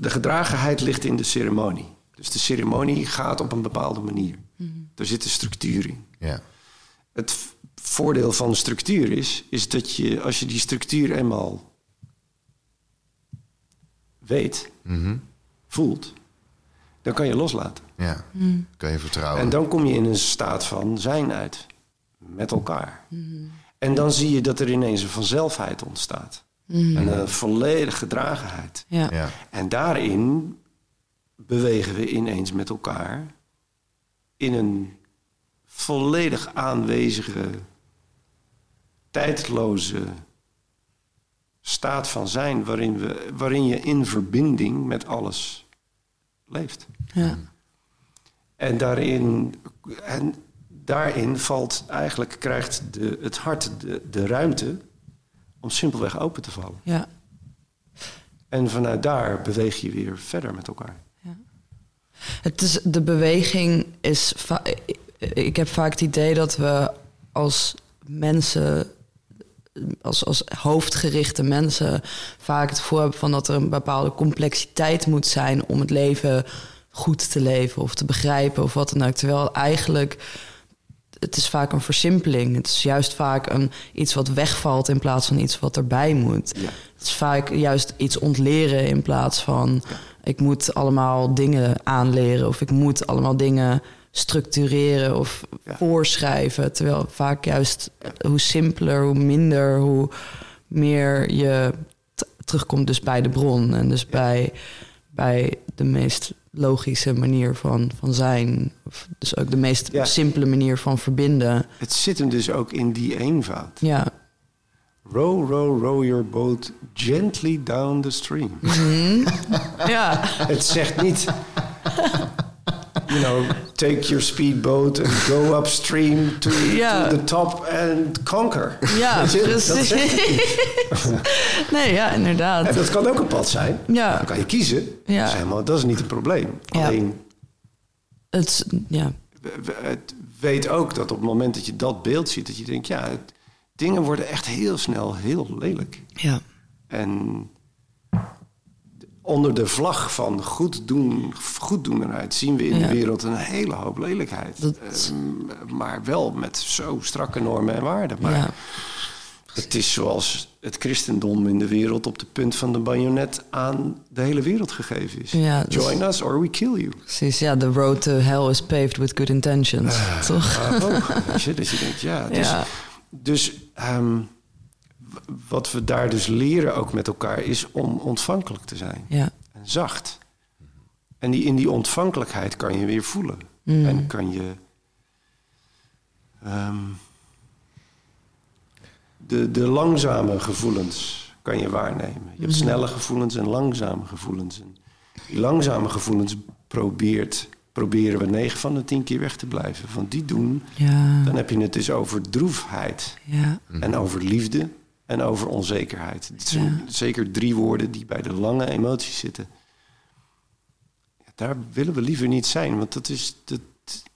De gedragenheid ligt in de ceremonie. Dus de ceremonie gaat op een bepaalde manier. Er zit een structuur in. Ja. Het voordeel van structuur is, is dat je, als je die structuur eenmaal weet, Mhm. voelt, dan kan je loslaten. Ja. Kan je vertrouwen. En dan kom je in een staat van zijn uit, met elkaar. En dan zie je dat er ineens een vanzelfheid ontstaat. En een volledige gedragenheid. Ja. Ja. En daarin bewegen we ineens met elkaar in een volledig aanwezige, tijdloze staat van zijn, waarin, we, waarin je in verbinding met alles leeft. Ja. En daarin, en daarin valt eigenlijk, krijgt de, het hart de, de ruimte om simpelweg open te vallen. Ja. En vanuit daar beweeg je weer verder met elkaar. Het is, de beweging is. Ik heb vaak het idee dat we als mensen, als, als hoofdgerichte mensen, vaak het gevoel hebben van dat er een bepaalde complexiteit moet zijn om het leven goed te leven of te begrijpen of wat dan ook. Terwijl eigenlijk het is vaak een versimpeling. Het is juist vaak een, iets wat wegvalt in plaats van iets wat erbij moet. Ja. Het is vaak juist iets ontleren in plaats van ik moet allemaal dingen aanleren of ik moet allemaal dingen structureren of Ja. voorschrijven. Terwijl vaak juist hoe simpeler, hoe minder, hoe meer je terugkomt dus bij de bron en dus bij, bij de meest logische manier van, van zijn. Of dus ook de meest Ja. simpele manier van verbinden. Het zit hem dus ook in die eenvoud. Ja, Row, row, row your boat gently down the stream. ja, Het zegt niet, you know, take your speedboat and go upstream to, Ja. to the top and conquer. ja precies. het nee, ja, En inderdaad. dat kan ook een pad zijn. Ja. Dan kan je kiezen. Ja. Dat, is helemaal, dat is niet een probleem. Ja. Alleen, Het, ja, we- we- het weet ook dat op het moment dat je dat beeld ziet... dat je denkt, ja, het- dingen worden echt heel snel heel lelijk. ja, En onder de vlag van goed doen, goeddoenerheid zien we in Ja. de wereld een hele hoop lelijkheid. Dat- Ehm, maar wel met zo strakke normen en waarden. Maar Ja. het is zoals het christendom in de wereld op de punt van de bajonet aan de hele wereld gegeven is. Ja, dus- Join us or we kill you. Precies, ja, the road to hell is paved with good intentions. toch? Oh, weet je, dat je denkt, ja. Dus, dus wat we daar dus leren ook met elkaar is om ontvankelijk te zijn. Ja. En zacht. En die, in die ontvankelijkheid kan je weer voelen. Mm. En kan je... ehm, de, de langzame gevoelens kan je waarnemen. Je hebt snelle gevoelens en langzame gevoelens. En die langzame gevoelens probeert, proberen we 9 van de 10 keer weg te blijven. Want die doen, Ja. dan heb je het dus over droefheid. Ja. En over liefde en over onzekerheid. Het zijn zeker drie woorden die bij de lange emoties zitten. Ja, daar willen we liever niet zijn, want dat is, dat,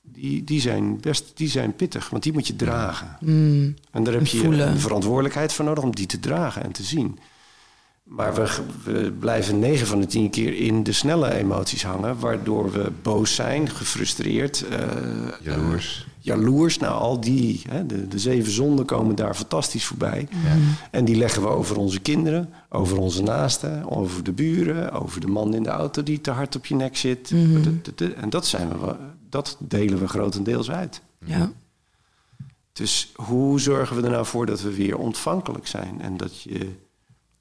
die, die, zijn best, die zijn pittig, want die moet je dragen. Mm. En daar heb je voelen. een verantwoordelijkheid voor nodig om die te dragen en te zien. Maar we, we blijven negen van de tien keer in de snelle emoties hangen, waardoor we boos zijn, gefrustreerd, eh, Jaloers. Jaloers. Nou, al die, hè, de, de zeven zonden komen daar fantastisch voorbij. En die leggen we over onze kinderen, over onze naasten, over de buren, over de man in de auto die te hard op je nek zit. En dat, zijn we, wel- dat delen we grotendeels uit. Ja. Dus hoe zorgen we er nou voor dat we weer ontvankelijk zijn en dat je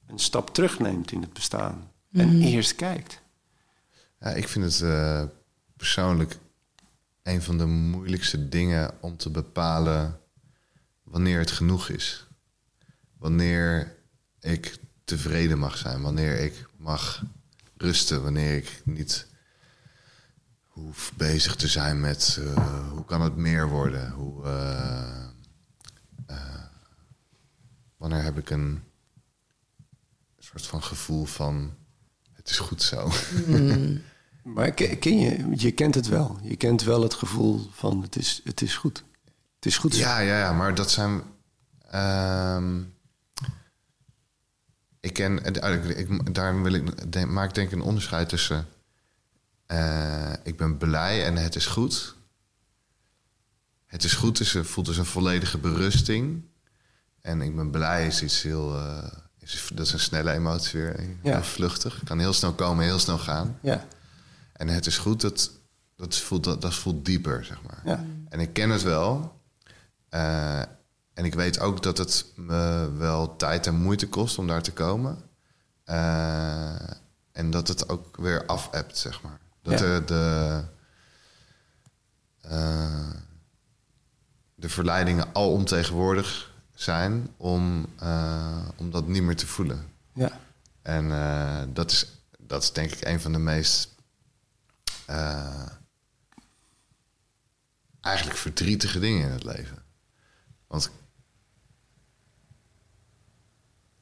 een stap terugneemt in het bestaan en eerst kijkt? Ja, ik vind het eh, persoonlijk een van de moeilijkste dingen om te bepalen wanneer het genoeg is. Wanneer ik tevreden mag zijn, wanneer ik mag rusten, wanneer ik niet hoef bezig te zijn met eh, hoe kan het meer worden, hoe, eh, eh, wanneer heb ik een soort van gevoel van het is goed zo. Maar ken, je, je kent het wel. Je kent wel het gevoel van het is, het is goed. Het is goed. Ja, ja, ja, maar dat zijn. ehm, ik ken. eh, Ik, ik, daar wil ik, denk, maak ik denk ik een onderscheid tussen. eh, ik ben blij en het is goed. Het is goed, dus, voelt dus een volledige berusting. En ik ben blij is iets heel. eh, is, dat is een snelle emotie weer. Heel Ja. vluchtig. Kan heel snel komen, heel snel gaan. Ja. En het is goed, dat, dat, voelt, dat, dat voelt dieper, zeg maar. Ja. En ik ken het wel. Eh, en ik weet ook dat het me wel tijd en moeite kost om daar te komen. Eh, en dat het ook weer af-appt, zeg maar. Dat Ja. de, de, eh, de verleidingen al ontegenwoordig zijn om, om dat niet meer te voelen. Ja. En dat, is, dat is denk ik een van de meest eh, eigenlijk verdrietige dingen in het leven. Want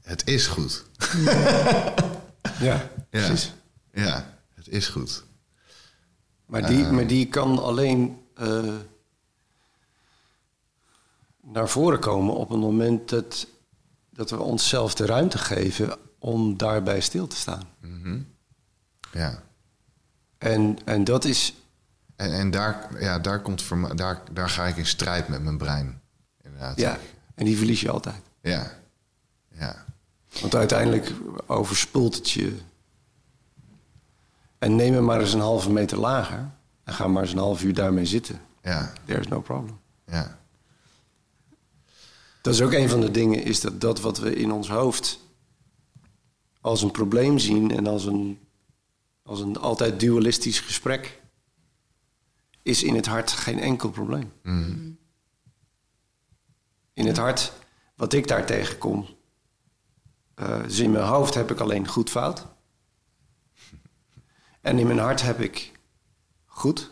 het is goed. Ja, precies. Ja, het is goed. Maar die, maar die kan alleen eh, naar voren komen op het moment dat, dat we onszelf de ruimte geven om daarbij stil te staan. Ja. En, en dat is, En, en daar, ja, daar, komt voor daar, daar ga ik in strijd met mijn brein. Inderdaad. ja, en die verlies je altijd. Ja. Ja. Want uiteindelijk overspoelt het je. En neem hem maar eens een halve meter lager. En ga maar eens een half uur daarmee zitten. Ja. There is no problem. Ja. Dat is ook een van de dingen, is dat dat wat we in ons hoofd als een probleem zien en als een, als een altijd dualistisch gesprek, is in het hart geen enkel probleem. In het hart, wat ik daar tegenkom, dus in mijn hoofd heb ik alleen goed fout. En in mijn hart heb ik goed,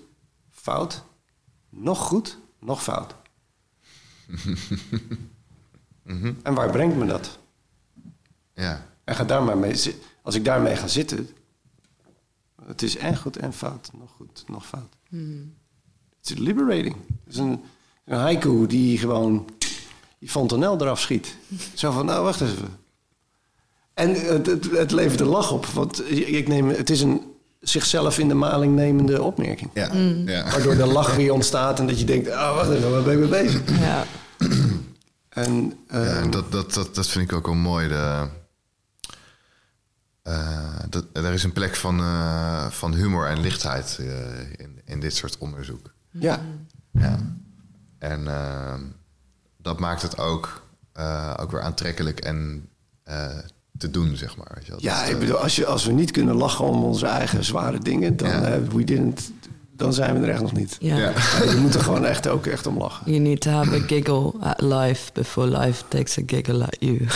fout, nog goed, nog fout. En waar brengt me dat? Ja. En ga daar maar mee. Als ik daarmee ga zitten, het is en goed en fout, nog goed, nog fout. Het is liberating. Het is een, een haiku die gewoon die fontanel eraf schiet. Zo van, nou wacht even. En het, het, het levert een lach op. Want ik neem, het is een zichzelf in de maling nemende opmerking. Ja, ja. Waardoor de lach weer ontstaat en dat je denkt... Oh, wacht even, waar ben ik mee bezig? Ja. En, eh, Ja, en dat, dat, dat, dat vind ik ook wel mooi. De, dat, er is een plek van, eh, van humor en lichtheid eh, in, in dit soort onderzoek. ja. Ja. En eh, dat maakt het ook, eh, ook weer aantrekkelijk en eh, te doen, zeg maar. Weet je ja, Dat, ik eh, bedoel, als, je, als we niet kunnen lachen om onze eigen zware dingen... dan, Ja. eh, we didn't, dan zijn we er echt nog niet. Ja. Je moet er gewoon echt ook echt om lachen. You need to have a giggle at life before life takes a giggle at you.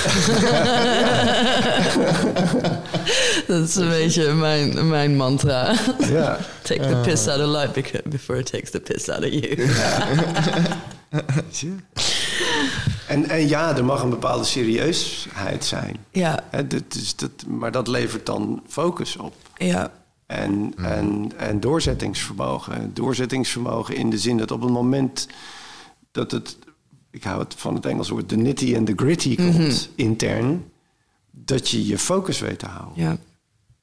dat is een beetje mijn, mijn mantra. Ja. Take the piss out of life before it takes the piss out of you. En, en ja, er mag een bepaalde serieusheid zijn. ja, dat is, dat, maar dat levert dan focus op. ja, En, en, en doorzettingsvermogen. Doorzettingsvermogen in de zin dat op het moment dat het... Ik hou het van het Engels woord de nitty en de gritty komt intern... dat je je focus weet te houden. ja.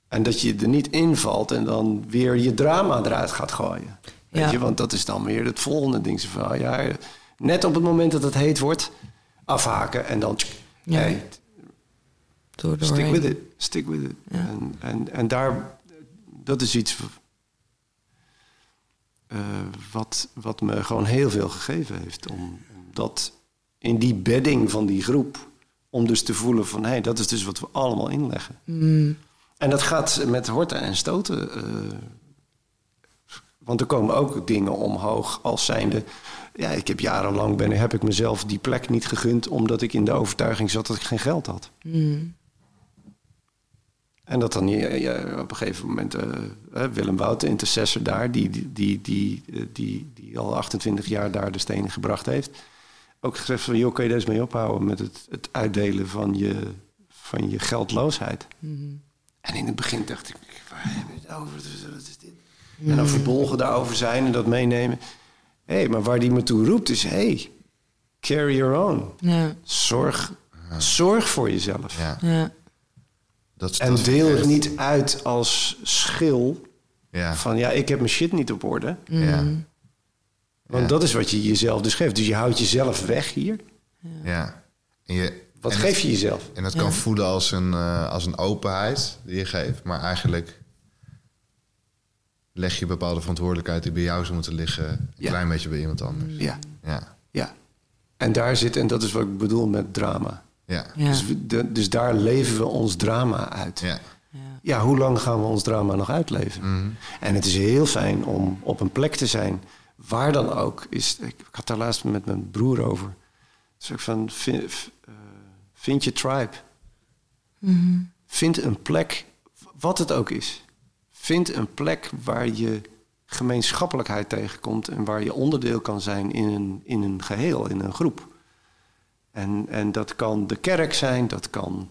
En dat je er niet invalt en dan weer je drama eruit gaat gooien. Weet Ja. je, want dat is dan weer het volgende ding. Van, ja, net op het moment dat het heet wordt, afhaken en dan... Ja. Door, stick with it, stick with it. Ja. En, en, en daar, dat is iets eh, wat, wat me gewoon heel veel gegeven heeft. Om, om dat in die bedding van die groep, om dus te voelen van... hé, hey, dat is dus wat we allemaal inleggen. Mm, En dat gaat met horten en stoten. eh, want er komen ook dingen omhoog als zijnde... Ja, ik heb jarenlang ben, heb ik mezelf die plek niet gegund... omdat ik in de overtuiging zat dat ik geen geld had. mm, En dat dan ja, op een gegeven moment... eh, Willem Wout, de intercessor daar... Die, die, die, die, eh, die, die al 28 jaar daar de stenen gebracht heeft... ook gezegd van... joh, kan je deze mee ophouden... met het, het uitdelen van je, van je geldloosheid. mm. En in het begin dacht ik, waar hebben we het over? Wat is dit? En dan verbolgen daarover zijn en dat meenemen. Hé, hey, maar waar die me toe roept is... hey, carry your own. ja, Zorg, zorg voor jezelf. ja, ja, dat, En dat- deel het niet uit als schil Ja, van... ja, ik heb mijn shit niet op orde. ja, Want Ja. dat is wat je jezelf dus geeft. Dus je houdt jezelf weg hier. ja. En, je, Wat en geef het- je jezelf? En dat Ja. kan voelen als een, eh, als een openheid die je geeft, maar eigenlijk leg je bepaalde verantwoordelijkheid die bij jou zou moeten liggen, een Ja. klein beetje bij iemand anders. Ja, Ja, ja. En daar zit, en dat is wat ik bedoel met drama. Ja. Dus, we- de- dus daar leven we ons drama uit. ja. ja, hoe lang gaan we ons drama nog uitleven? Mhm. En het is heel fijn om op een plek te zijn, waar dan ook. Is, ik, ik had daar laatst met mijn broer over. Dus ik van, vind, eh, vind je tribe. Vind een plek, wat het ook is. Vind een plek waar je gemeenschappelijkheid tegenkomt... en waar je onderdeel kan zijn in een, in een geheel, in een groep. En, en dat kan de kerk zijn, dat kan,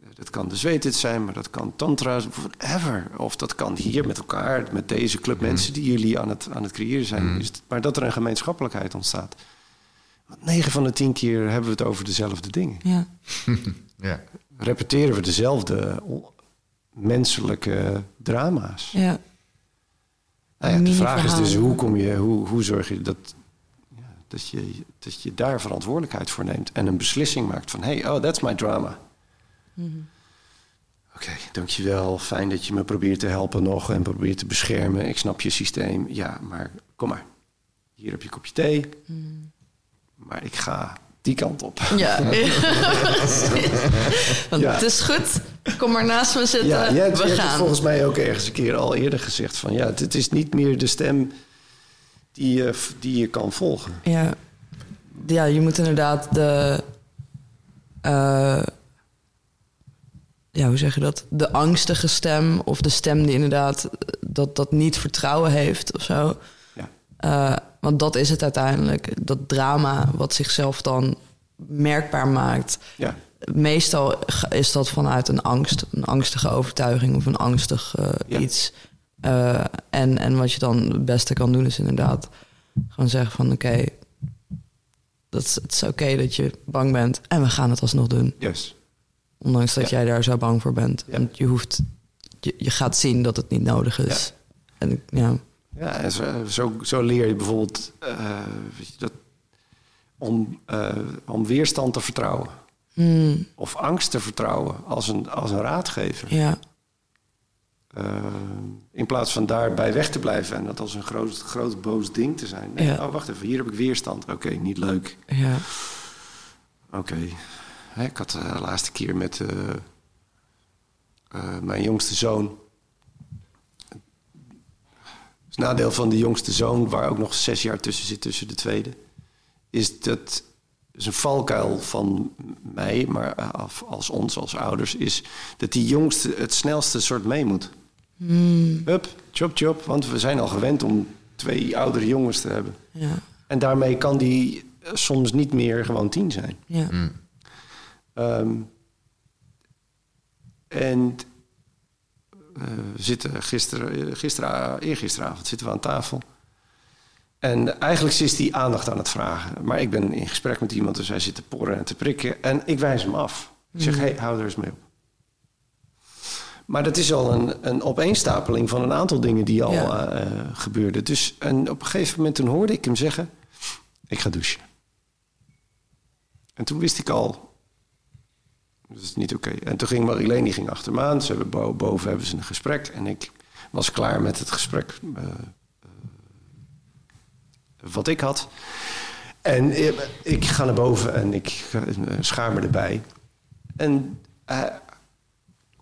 eh, dat kan de zweetit zijn, maar dat kan tantra, whatever. Of dat kan hier met elkaar, met deze club mensen die jullie aan het, aan het creëren zijn. Is het- maar dat er een gemeenschappelijkheid ontstaat. Want 9 van de 10 keer hebben we het over dezelfde dingen. ja. ja. Repeteren we dezelfde menselijke drama's. ja. Nou ja, de vraag is dus hoe, kom je, hoe, hoe zorg je dat, dat je dat je daar verantwoordelijkheid voor neemt en een beslissing maakt van hey, oh, that's my drama. Oké, dankjewel. Fijn dat je me probeert te helpen nog en probeert te beschermen. Ik snap je systeem. Ja, maar kom maar. Hier heb je een kopje thee. Maar ik ga die kant op. Ja. Want Ja. Het is goed. Kom maar naast me zitten. Ja, jij we je hebt gaan. volgens mij ook ergens een keer al eerder gezegd van ja, het is niet meer de stem die je, die je kan volgen. Ja. ja, je moet inderdaad de. eh, ja, hoe zeg je dat? De angstige stem of de stem die inderdaad eh, dat, dat niet vertrouwen heeft of zo. Ja. Eh, want dat is het uiteindelijk. Dat drama wat zichzelf dan merkbaar maakt. Ja. Meestal is dat vanuit een angst, een angstige overtuiging of een angstig Ja. iets. Eh, en, en wat je dan het beste kan doen is inderdaad gewoon zeggen van oké, dat het is oké dat je bang bent en we gaan het alsnog doen. Juist. Ondanks dat Ja. jij daar zo bang voor bent. Ja. Want je hoeft... Je, je gaat zien dat het niet nodig is. En ik- ja. Ja, en zo, zo, leer je bijvoorbeeld eh, weet je, dat, om, eh, om weerstand te vertrouwen. Hmm, Of angst te vertrouwen als een, als een raadgever. ja. Eh, in plaats van daarbij weg te blijven en dat als een groot, groot boos ding te zijn. Nee, Ja. Oh, wacht even, hier heb ik weerstand. Oké, niet leuk. Ja. Oké. Ik had eh, de laatste keer met eh, mijn jongste zoon. Het nadeel van de jongste zoon, waar ook nog zes jaar tussen zit, tussen de tweede, is dat is een valkuil van mij, maar als ons, als ouders, is dat die jongste het snelste soort mee moet. Hup, chop chop, want we zijn al gewend om twee oudere jongens te hebben. Ja. En daarmee kan die eh, soms niet meer gewoon tien zijn. Ja. Ehm, en eh, we zitten gisteren, eh, gisteren, eergisteravond zitten we aan tafel. En eigenlijk is die aandacht aan het vragen. Maar ik ben in gesprek met iemand, dus hij zit te porren en te prikken. En ik wijs hem af. Ik zeg, hé, hey, hou er eens mee op. Maar dat is al een, een opeenstapeling van een aantal dingen die al Ja. eh, gebeurden. Dus en op een gegeven moment toen hoorde ik hem zeggen... ik ga douchen. En toen wist ik al... dat is niet oké. En toen ging Marilene die ging achter me aan. Ze hebben bo- boven hebben ze een gesprek. En ik was klaar met het gesprek eh, eh, wat ik had. En eh, ik ga naar boven en ik eh, schaar me erbij. En eh,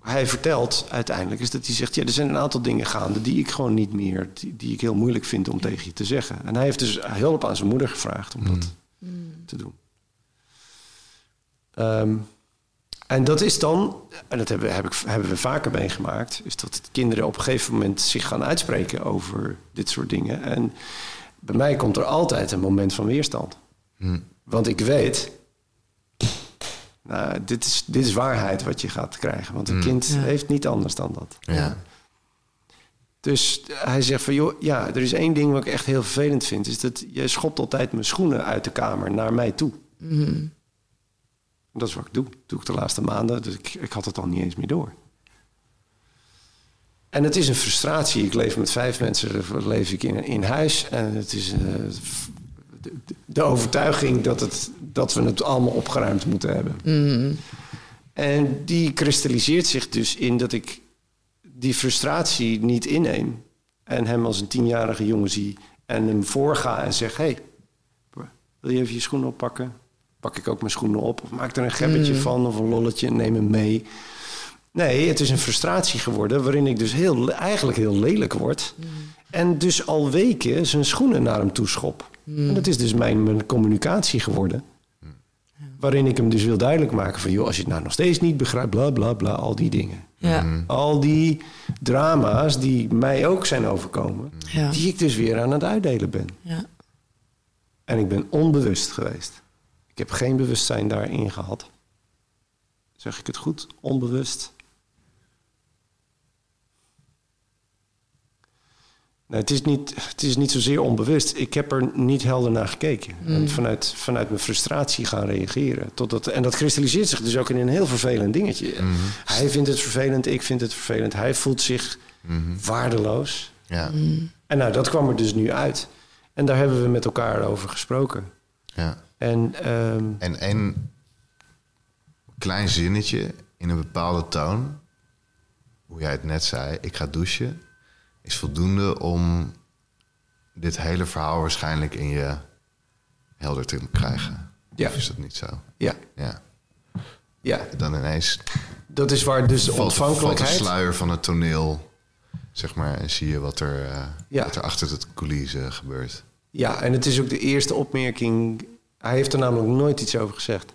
hij vertelt uiteindelijk is dat hij zegt: Ja, er zijn een aantal dingen gaande die ik gewoon niet meer, die, die ik heel moeilijk vind om tegen je te zeggen. En hij heeft dus hulp aan zijn moeder gevraagd om dat te doen. Ehm, en dat is dan, en dat hebben, heb ik, hebben we vaker meegemaakt, is dat kinderen op een gegeven moment zich gaan uitspreken over dit soort dingen. En bij mij komt er altijd een moment van weerstand. Want ik weet, nou, dit is, dit is waarheid wat je gaat krijgen. Want een kind Ja. heeft niet anders dan dat. Ja. Dus hij zegt van, joh, ja, er is één ding wat ik echt heel vervelend vind. Is dat je schopt altijd mijn schoenen uit de kamer naar mij toe. Dat is wat ik doe. Dat doe ik de laatste maanden. Dus ik, ik had het al niet eens meer door. En het is een frustratie. Ik leef met vijf mensen, leef ik in, in huis. En het is eh, de, overtuiging dat, het, dat we het allemaal opgeruimd moeten hebben. En die kristalliseert zich dus in dat ik die frustratie niet inneem. En hem als een tienjarige jongen zie. En hem voorga en zeg: hey, wil je even je schoenen oppakken? Pak ik ook mijn schoenen op? Of maak er een gebbetje van of een lolletje en neem hem mee. Nee, het is een frustratie geworden waarin ik dus heel, eigenlijk heel lelijk word. En dus al weken zijn schoenen naar hem toe En dat is dus mijn, mijn communicatie geworden. Waarin ik hem dus wil duidelijk maken van... joh, als je het nou nog steeds niet begrijpt, bla bla bla, al die dingen. Ja. Al die drama's die mij ook zijn overkomen... Ja. die ik dus weer aan het uitdelen ben. Ja. En ik ben onbewust geweest. Ik heb geen bewustzijn daarin gehad. Zeg ik het goed? Onbewust. Nee, het, is niet, het is niet zozeer onbewust. Ik heb er niet helder naar gekeken. En vanuit, vanuit mijn frustratie gaan reageren. Totdat, en dat kristalliseert zich dus ook in een heel vervelend dingetje. Hij vindt het vervelend, ik vind het vervelend. Hij voelt zich waardeloos. Ja. En nou, dat kwam er dus nu uit. En daar hebben we met elkaar over gesproken. ja. En ehm, En één klein zinnetje in een bepaalde toon, hoe jij het net zei, ik ga douchen, is voldoende om dit hele verhaal waarschijnlijk in je helder te krijgen. Ja. Of is dat niet zo? ja, Ja. ja, Dan ineens dat is waar dus de valt, valt de ontvankelijkheid... sluier van het toneel, zeg maar, en zie je wat er, eh, Ja. wat er achter het coulisse gebeurt. Ja, en het is ook de eerste opmerking... Hij heeft er namelijk nooit iets over gezegd.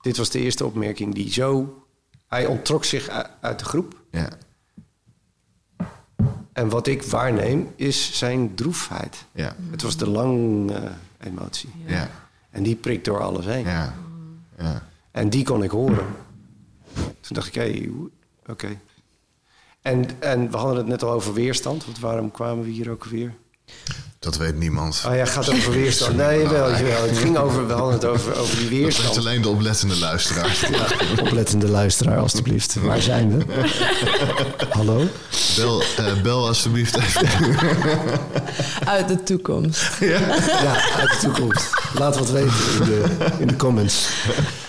Dit was de eerste opmerking die zo... Hij onttrok zich uit de groep. Ja. En wat ik waarneem is zijn droefheid. Ja. Het was de lange emotie. Ja. En die prikt door alles heen. Ja. Ja. En die kon ik horen. Toen dacht ik, hé, oké. En, en we hadden het net al over weerstand. Want waarom kwamen we hier ook weer? Dat weet niemand. Oh ja, gaat over weerstand. Nee, wel, jawel. Het ging over, we hadden het over, over die Dat weerstand. alleen de oplettende luisteraars. Oplettende luisteraar, alstublieft. Waar zijn we? Hallo? Bel, eh, bel alsjeblieft even. Uit de toekomst. Ja, uit de toekomst. Laat wat weten in de, in de comments.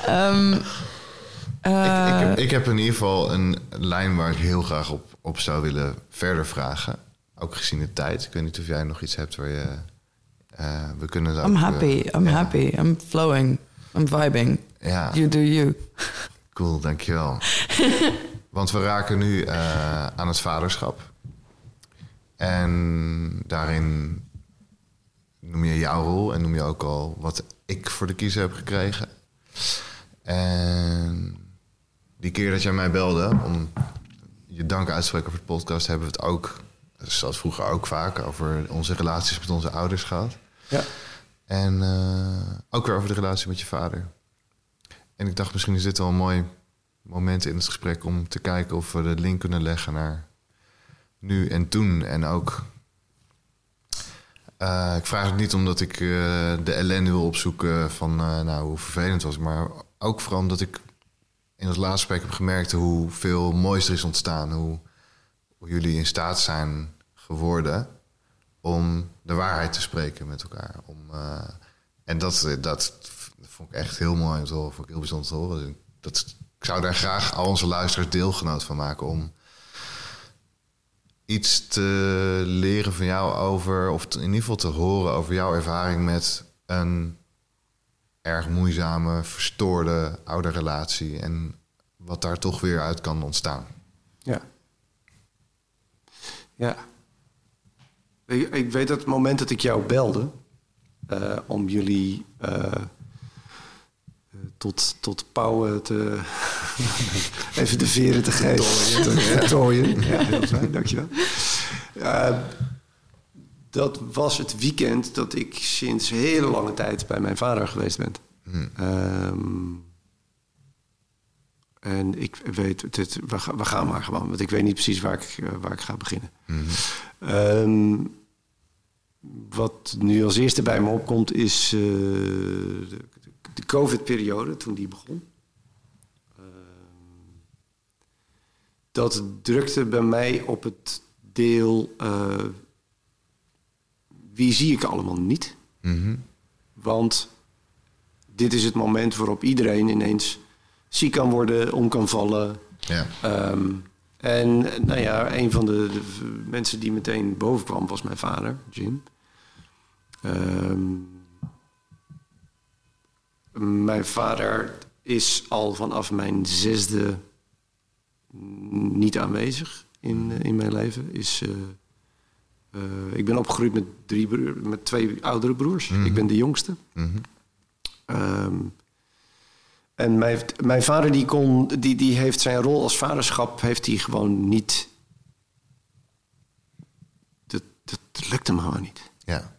Ehm, eh, ik, ik, heb, ik heb in ieder geval een lijn waar ik heel graag op, op zou willen verder vragen. Ook gezien de tijd. Ik weet niet of jij nog iets hebt waar je... eh, we kunnen I'm ook, eh, happy. I'm happy. I'm flowing. I'm vibing. Ja, You do you. cool, dankjewel. Want we raken nu eh, aan het vaderschap. En daarin noem je jouw rol en noem je ook al wat ik voor de kiezer heb gekregen. En die keer dat jij mij belde om je dank uit te spreken voor de podcast, hebben we het ook, zoals vroeger ook vaak, over onze relaties met onze ouders gehad. Ja. En eh, ook weer over de relatie met je vader. En ik dacht, misschien is dit wel een mooi moment in het gesprek om te kijken of we de link kunnen leggen naar nu en toen. En ook, eh, ik vraag het niet omdat ik eh, de ellende wil opzoeken van nou, hoe vervelend het was, maar ook vooral omdat ik in het laatste gesprek heb gemerkt hoeveel moois er is ontstaan. Hoe, hoe jullie in staat zijn geworden om de waarheid te spreken met elkaar. Om, eh, en dat, dat vond ik echt heel mooi om te horen. Vond ik heel bijzonder te horen. Dat, ik zou daar graag al onze luisteraars deelgenoot van maken. Om iets te leren van jou over... of in ieder geval te horen over jouw ervaring met een erg moeizame, verstoorde oude relatie. En wat daar toch weer uit kan ontstaan. Ja. Ja. Ik, ik weet dat het moment dat ik jou belde... eh, om jullie eh, eh, tot, tot pauwen te... even de veren te geven. Te tooien. Ja, heel fijn, dankjewel. Dat was het weekend dat ik sinds hele lange tijd bij mijn vader geweest ben. Ehm, en ik weet, het, het- we, gaan, we gaan maar gewoon, want ik weet niet precies waar ik, eh, waar ik ga beginnen. Ehm, wat nu als eerste bij me opkomt is eh, de, de COVID-periode, toen die begon. Ehm, dat drukte bij mij op het deel, eh, wie zie ik allemaal niet? Mhm. Want dit is het moment waarop iedereen ineens ziek kan worden, om kan vallen. Ja. Ehm, en nou ja, een van de, mensen die meteen boven kwam was mijn vader, Jim. Ehm, mijn vader is al vanaf mijn zesde niet aanwezig in, eh, in mijn leven. Is, eh, eh, ik ben opgegroeid met, drie broer, met twee oudere broers. Ik ben de jongste. Mhm. Ehm, en mijn, mijn vader die kon, die, die heeft zijn rol als vaderschap heeft hij gewoon niet. Dat, dat, dat lukt hem gewoon niet. Ja.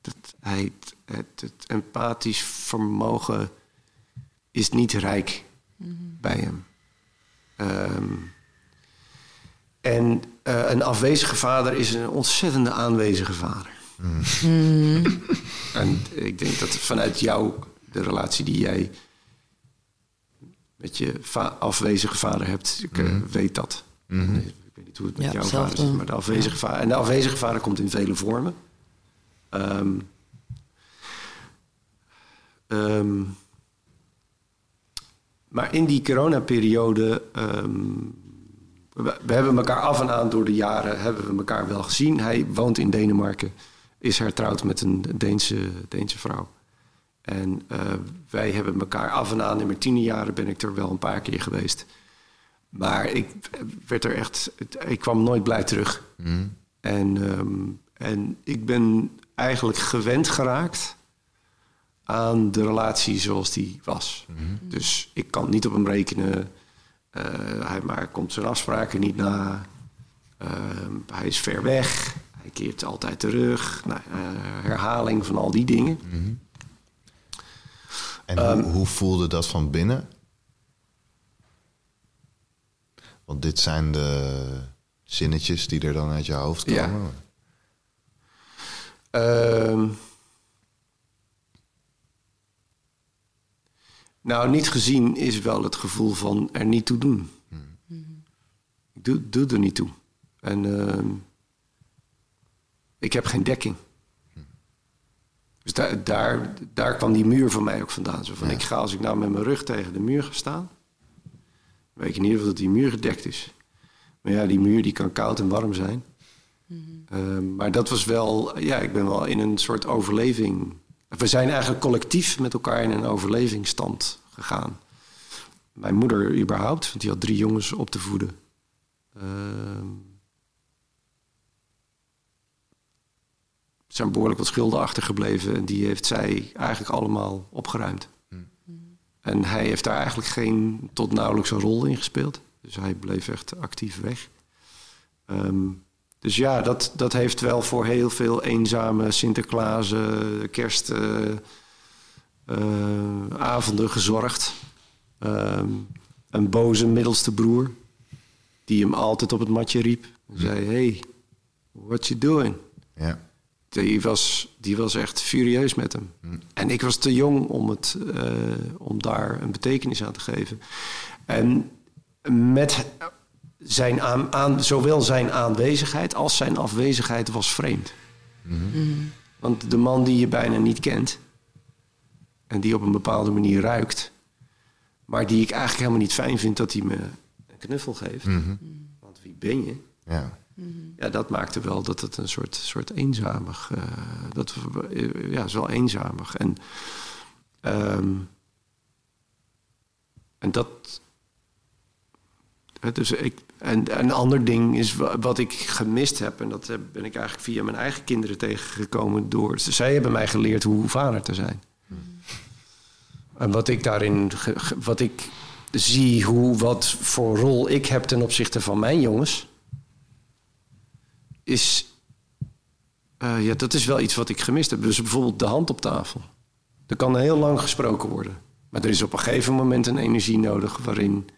Dat, hij, het, het empathisch vermogen is niet rijk bij hem. Ehm, en eh, een afwezige vader is een ontzettende aanwezige vader. En ik denk dat vanuit jou, de relatie die jij met je va- afwezige vader hebt, ik eh, weet dat. Nee, Ik weet niet hoe het met Ja, jouw vader zit, maar de afwezige vader. En de afwezige vader komt in vele vormen. Ehm, ehm, maar in die coronaperiode. ehm we, we hebben elkaar af en aan door de jaren hebben we elkaar wel gezien. Hij woont in Denemarken, is hertrouwd met een Deense, Deense vrouw. En eh, wij hebben elkaar af en aan, in mijn tiende jaren ben ik er wel een paar keer geweest. Maar ik werd er echt, ik kwam nooit blij terug. En, ehm, en ik ben eigenlijk gewend geraakt aan de relatie zoals die was. Dus ik kan niet op hem rekenen. Eh, hij maar komt zijn afspraken niet na. Ehm, hij is ver weg. Hij keert altijd terug. Nou, eh, herhaling van al die dingen. En Ehm, hoe, hoe voelde dat van binnen? Want dit zijn de zinnetjes die er dan uit je hoofd Ja. komen. Ehm, nou, niet gezien is wel het gevoel van er niet toe doen. Ik doe, doe er niet toe. En ehm, ik heb geen dekking. Dus daar, daar, daar kwam die muur van mij ook vandaan. Zo van, ik ga, als ik nou met mijn rug tegen de muur ga staan... weet je niet of dat die muur gedekt is. Maar ja, die muur die kan koud en warm zijn. Ehm, maar dat was wel... Ja, ik ben wel in een soort overleving... We zijn eigenlijk collectief met elkaar in een overlevingsstand gegaan. Mijn moeder überhaupt, want die had drie jongens op te voeden. Ehm, er zijn behoorlijk wat schulden achtergebleven. En die heeft zij eigenlijk allemaal opgeruimd. En hij heeft daar eigenlijk geen tot nauwelijks een rol in gespeeld. Dus hij bleef echt actief weg. Ehm, dus ja, dat, dat heeft wel voor heel veel eenzame Sinterklaas, kerstavonden gezorgd. Ehm, een boze middelste broer, die hem altijd op het matje riep. En zei, hey, what you doing? Ja. Die was, die was echt furieus met hem. En ik was te jong om, het, eh, om daar een betekenis aan te geven. En met zijn aan, aan, zowel zijn aanwezigheid als zijn afwezigheid was vreemd. Want de man die je bijna niet kent... en die op een bepaalde manier ruikt... maar die ik eigenlijk helemaal niet fijn vind dat hij me een knuffel geeft... want wie ben je? Ja. Ja, dat maakte wel dat het een soort, soort eenzamig... eh, dat, ja, is wel eenzamig. En, ehm, en dat... Dus ik, en een ander ding is wa- wat ik gemist heb... en dat ben ik eigenlijk via mijn eigen kinderen tegengekomen... door zij hebben mij geleerd hoe vader te zijn. En wat ik daarin... wat ik zie hoe, wat voor rol ik heb ten opzichte van mijn jongens is. eh, ja, dat is wel iets wat ik gemist heb. Dus bijvoorbeeld de hand op tafel. Er kan heel lang gesproken worden. Maar er is op een gegeven moment een energie nodig waarin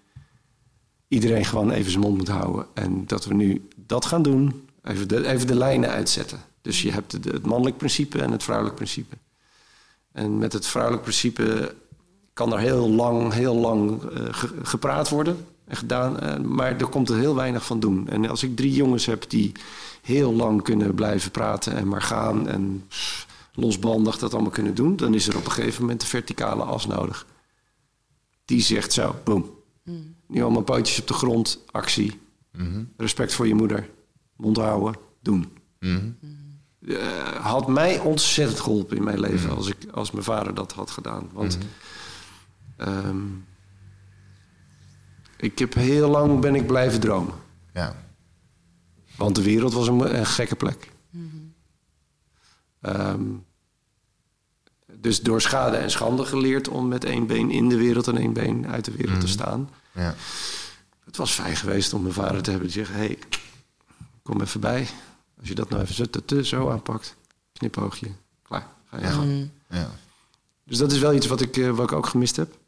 iedereen gewoon even zijn mond moet houden. En dat we nu dat gaan doen, even de, even de lijnen uitzetten. Dus je hebt het, mannelijk principe en het vrouwelijk principe. En met het vrouwelijk principe kan er heel lang, heel lang eh, ge- gepraat worden en gedaan. eh, maar er komt er heel weinig van doen. En als ik drie jongens heb die heel lang kunnen blijven praten en maar gaan en losbandig dat allemaal kunnen doen, dan is er op een gegeven moment een verticale as nodig. Die zegt zo, boom. Nu allemaal pootjes op de grond, actie. Respect voor je moeder. Mond houden, doen. Eh, had mij ontzettend geholpen in mijn leven als, ik, als mijn vader dat had gedaan. Want ehm, ik heb heel lang ben ik blijven dromen. Ja. Want de wereld was een, een gekke plek. Ehm, dus door schade en schande geleerd om met één been in de wereld en één been uit de wereld te staan. Ja. Het was fijn geweest om mijn vader te hebben die zegt: hey, kom even bij. Als je dat nou even zo, zo aanpakt, knipoogje, klaar, ga je gang. Ja. Dus dat is wel iets wat ik, eh, wat ik ook gemist heb.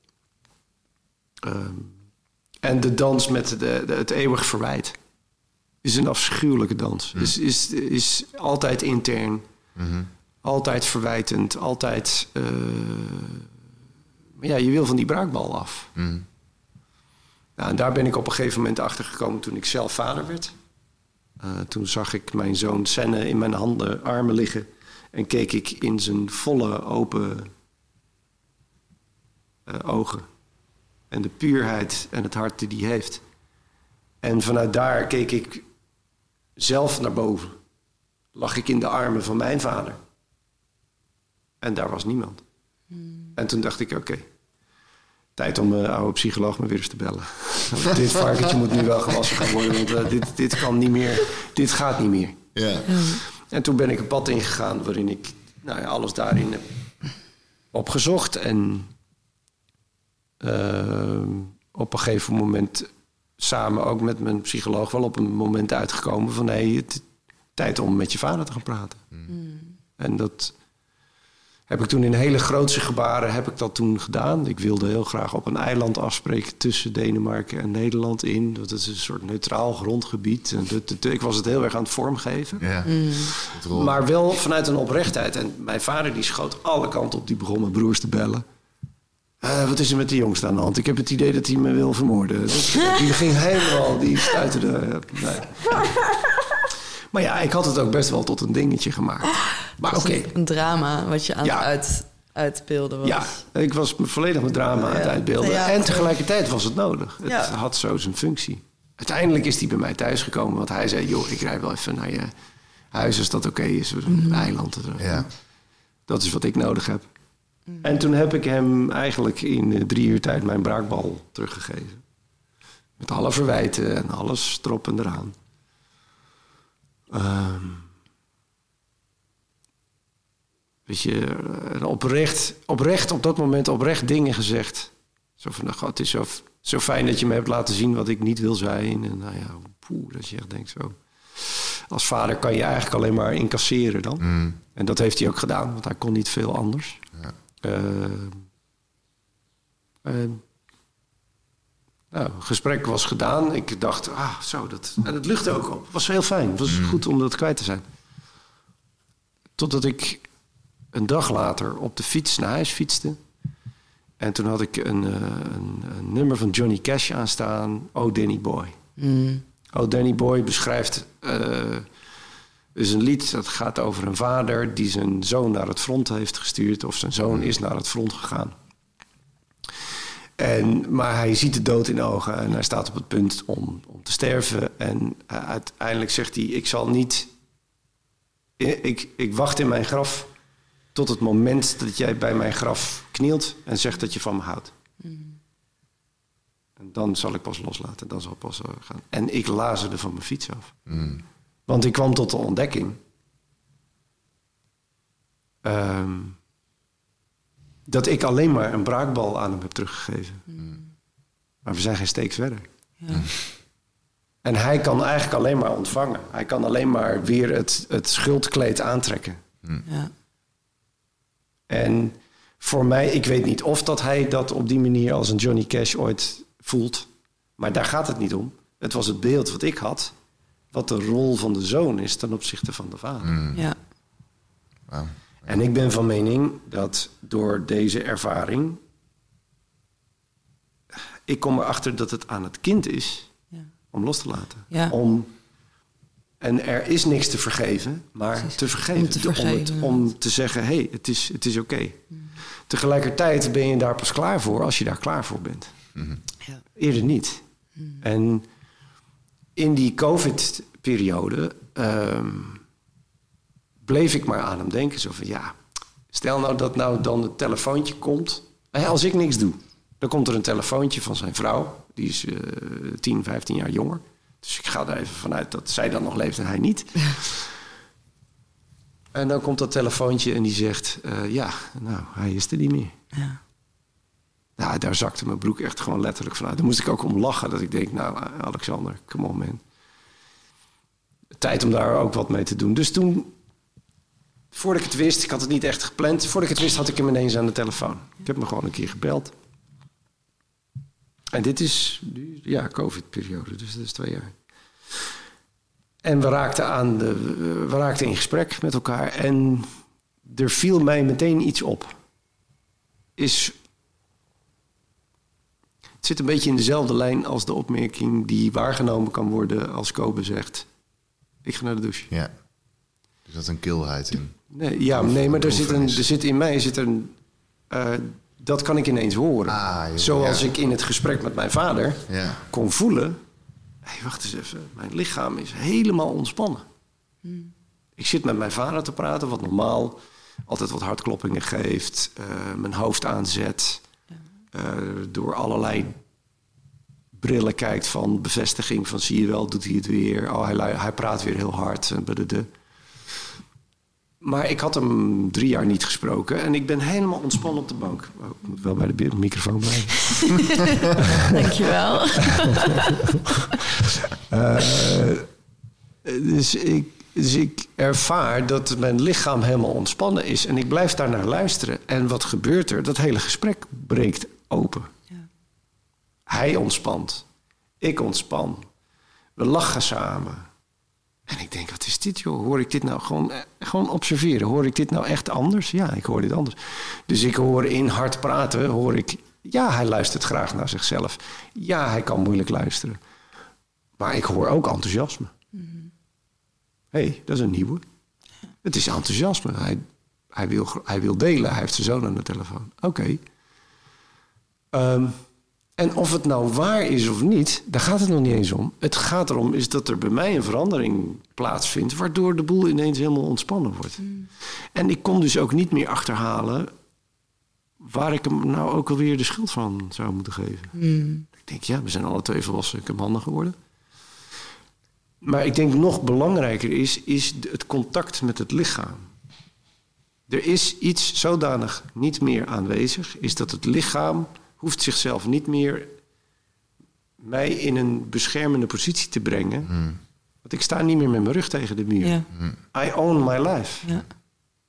Ehm, en de dans met de, de- het eeuwig verwijt is een afschuwelijke dans. Is, is, is altijd intern, altijd verwijtend, altijd. eh, maar ja, je wil van die braakbal af. Nou, en daar ben ik op een gegeven moment achter gekomen toen ik zelf vader werd. Eh, toen zag ik mijn zoon Senne in mijn handen, armen liggen. En keek ik in zijn volle, open eh, ogen. En de puurheid en het hart die hij heeft. En vanuit daar keek ik zelf naar boven. Lag ik in de armen van mijn vader. En daar was niemand. En toen dacht ik, oké, tijd om mijn oude psycholoog me weer eens te bellen. Dit varkentje moet nu wel gewassen gaan worden, want eh, dit, dit kan niet meer, dit gaat niet meer. Ja. En toen ben ik een pad ingegaan waarin ik nou ja, alles daarin heb opgezocht. En ehm, op een gegeven moment samen ook met mijn psycholoog wel op een moment uitgekomen van... hé, hey, het tijd om met je vader te gaan praten. En dat heb ik toen in hele grootse gebaren heb ik dat toen gedaan. Ik wilde heel graag op een eiland afspreken tussen Denemarken en Nederland in. Dat is een soort neutraal grondgebied. En dat- dat- ik was het heel erg aan het vormgeven. Ja. Rol. Maar wel vanuit een oprechtheid. En mijn vader die schoot alle kanten op. Die begon mijn broers te bellen. Eh, wat is er met die jongste aan de hand? Ik heb het idee dat hij me wil vermoorden. Dat- die ging helemaal, die stuiterde. Nee. Maar ja, ik had het ook best wel tot een dingetje gemaakt. Maar oké, een, drama wat je aan Ja. het uit, uitbeelden was. ja, ik was me volledig met drama aan het Ja. uitbeelden. Ja. En tegelijkertijd was het nodig. Het Ja. had zo zijn functie. Uiteindelijk is hij bij mij thuisgekomen. Want hij zei, joh, ik rijd wel even naar je huis als dat oké is. Een eiland. Ja. Dat is wat ik nodig heb. En toen heb ik hem eigenlijk in eh, drie uur tijd mijn braakbal teruggegeven. Met alle verwijten en alles erop en eraan. Ehm, weet je, oprecht, oprecht op dat moment oprecht dingen gezegd. Zo van, nou, God, het is zo, zo fijn dat je me hebt laten zien wat ik niet wil zijn. En nou ja, poeh, dat je echt denkt zo. Als vader kan je eigenlijk alleen maar incasseren dan. Mm. En dat heeft hij ook gedaan, want hij kon niet veel anders. Ja. Eh, en, nou, het gesprek was gedaan. Ik dacht, ah, zo, dat, en het luchtte ook op. Het was heel fijn. Het was goed om dat kwijt te zijn. Totdat ik een dag later op de fiets naar huis fietste. En toen had ik een, eh, een, een nummer van Johnny Cash aanstaan. Oh, Danny Boy. Mm. Oh, Danny Boy beschrijft. eh is een lied dat gaat over een vader die zijn zoon naar het front heeft gestuurd. Of zijn zoon is naar het front gegaan. En, maar hij ziet de dood in ogen en hij staat op het punt om, om te sterven. En eh, uiteindelijk zegt hij: Ik zal niet. Ik, ik wacht in mijn graf tot het moment dat jij bij mijn graf knielt en zegt dat je van me houdt. En dan zal ik pas loslaten, dan zal ik pas eh, gaan. En ik lazerde van mijn fiets af. Mm. Want ik kwam tot de ontdekking. ehm, dat ik alleen maar een braakbal aan hem heb teruggegeven. Maar we zijn geen steek verder. Ja. En hij kan eigenlijk alleen maar ontvangen. Hij kan alleen maar weer het, het schuldkleed aantrekken. Ja. En voor mij, ik weet niet of dat hij dat op die manier als een Johnny Cash ooit voelt. Maar daar gaat het niet om. Het was het beeld wat ik had. Wat de rol van de zoon is ten opzichte van de vader. ja. Wauw. En ik ben van mening dat door deze ervaring. Ik kom erachter dat het aan het kind is Ja. om los te laten. Ja. Om, en er is niks te vergeven, maar Precies. te vergeven. Om te vergeven, het- om te zeggen, hé, hey, het is, het is oké. Tegelijkertijd ben je daar pas klaar voor als je daar klaar voor bent. Ja. Eerder niet. En in die COVID-periode ehm, bleef ik maar aan hem denken. Zo van, ja, stel nou dat nou dan het telefoontje komt. Als ik niks doe, dan komt er een telefoontje van zijn vrouw. Die is eh 10, 15 jaar jonger. Dus ik ga er even vanuit dat zij dan nog leeft en hij niet. En dan komt dat telefoontje en die zegt... eh, ja, nou, hij is er niet meer. Ja. Nou, daar zakte mijn broek echt gewoon letterlijk vanuit. Daar moest ik ook om lachen. Dat ik denk, nou, Alexander, come on man. Tijd om daar ook wat mee te doen. Dus toen, voordat ik het wist, ik had het niet echt gepland. Voordat ik het wist, had ik hem ineens aan de telefoon. Ik heb me gewoon een keer gebeld. En dit is, ja, COVID-periode, dus dat is twee jaar. En we raakten, aan de, we raakten in gesprek met elkaar. En er viel mij meteen iets op. Is zit een beetje in dezelfde lijn als de opmerking die waargenomen kan worden als Kobe zegt: Ik ga naar de douche. Ja. Er zat een kilheid in. Nee, ja, Of nee, maar er zit, een, er zit in mij zit een. eh, dat kan ik ineens horen. Ah, joh, Zoals ja. ik in het gesprek met mijn vader Ja. kon voelen. Hé, wacht eens even. Mijn lichaam is helemaal ontspannen. Ik zit met mijn vader te praten, wat normaal altijd wat hartkloppingen geeft. eh, mijn hoofd aanzet. Eh, door allerlei brillen kijkt van bevestiging van zie je wel, doet hij het weer. Oh, hij, hij praat weer heel hard. Maar ik had hem drie jaar niet gesproken en ik ben helemaal ontspannen op de bank. Oh, ik moet wel bij de microfoon blijven. Dankjewel. Eh, dus ik, dus ik ervaar dat mijn lichaam helemaal ontspannen is. En ik blijf daar naar luisteren. En wat gebeurt er? Dat hele gesprek breekt open. Ja. Hij ontspant. Ik ontspan. We lachen samen. En ik denk, wat is dit joh? Hoor ik dit nou gewoon, eh, gewoon observeren? Hoor ik dit nou echt anders? Ja, ik hoor dit anders. Dus ik hoor in hard praten, hoor ik... Ja, hij luistert graag naar zichzelf. Ja, hij kan moeilijk luisteren. Maar ik hoor ook enthousiasme. Hé, hey, dat is een nieuwe. Het is enthousiasme. Hij, hij, wil, hij wil delen. Hij heeft zijn zoon aan de telefoon. Oké. Ehm, en of het nou waar is of niet, daar gaat het nog niet eens om. Het gaat erom is dat er bij mij een verandering plaatsvindt... waardoor de boel ineens helemaal ontspannen wordt. En ik kon dus ook niet meer achterhalen... waar ik hem nou ook alweer de schuld van zou moeten geven. Ik denk, ja, we zijn alle twee volwassen mannen geworden. Maar ik denk nog belangrijker is, is het contact met het lichaam. Er is iets zodanig niet meer aanwezig, is dat het lichaam hoeft zichzelf niet meer mij in een beschermende positie te brengen. Want ik sta niet meer met mijn rug tegen de muur. Ja. I own my life. Ja.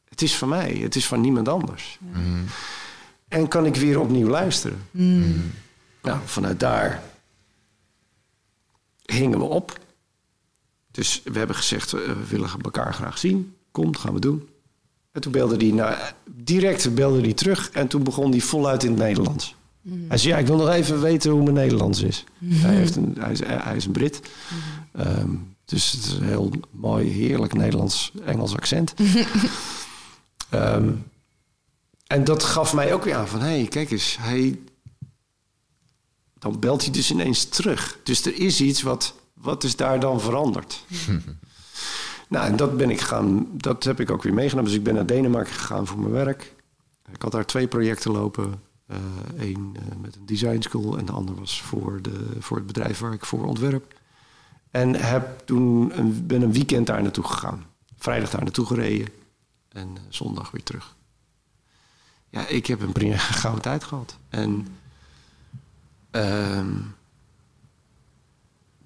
Het is van mij, het is van niemand anders. En kan ik weer opnieuw luisteren. Nou, vanuit daar hingen we op. Dus we hebben gezegd, we willen elkaar graag zien. Komt, gaan we doen. En toen belde hij, nou, direct belde hij terug. En toen begon hij voluit in het Nederlands. Hij zei, ja, ik wil nog even weten hoe mijn Nederlands is. Hij, heeft een, hij, is, hij is een Brit. Ehm, dus het is een heel mooi, heerlijk Nederlands-Engels accent. Ehm, en dat gaf mij ook weer aan van... hé, hey, kijk eens, hij... Dan belt hij dus ineens terug. Dus er is iets wat... Wat is daar dan veranderd? nou, en dat ben ik gaan... Dat heb ik ook weer meegenomen. Dus ik ben naar Denemarken gegaan voor mijn werk. Ik had daar twee projecten lopen. Eén met een design school en de ander was voor, de, voor het bedrijf waar ik voor ontwerp. En heb toen een, ben een weekend daar naartoe gegaan. Vrijdag daar naartoe gereden. En eh, zondag weer terug. Ja, ik heb een prima gouden tijd gehad. En ehm,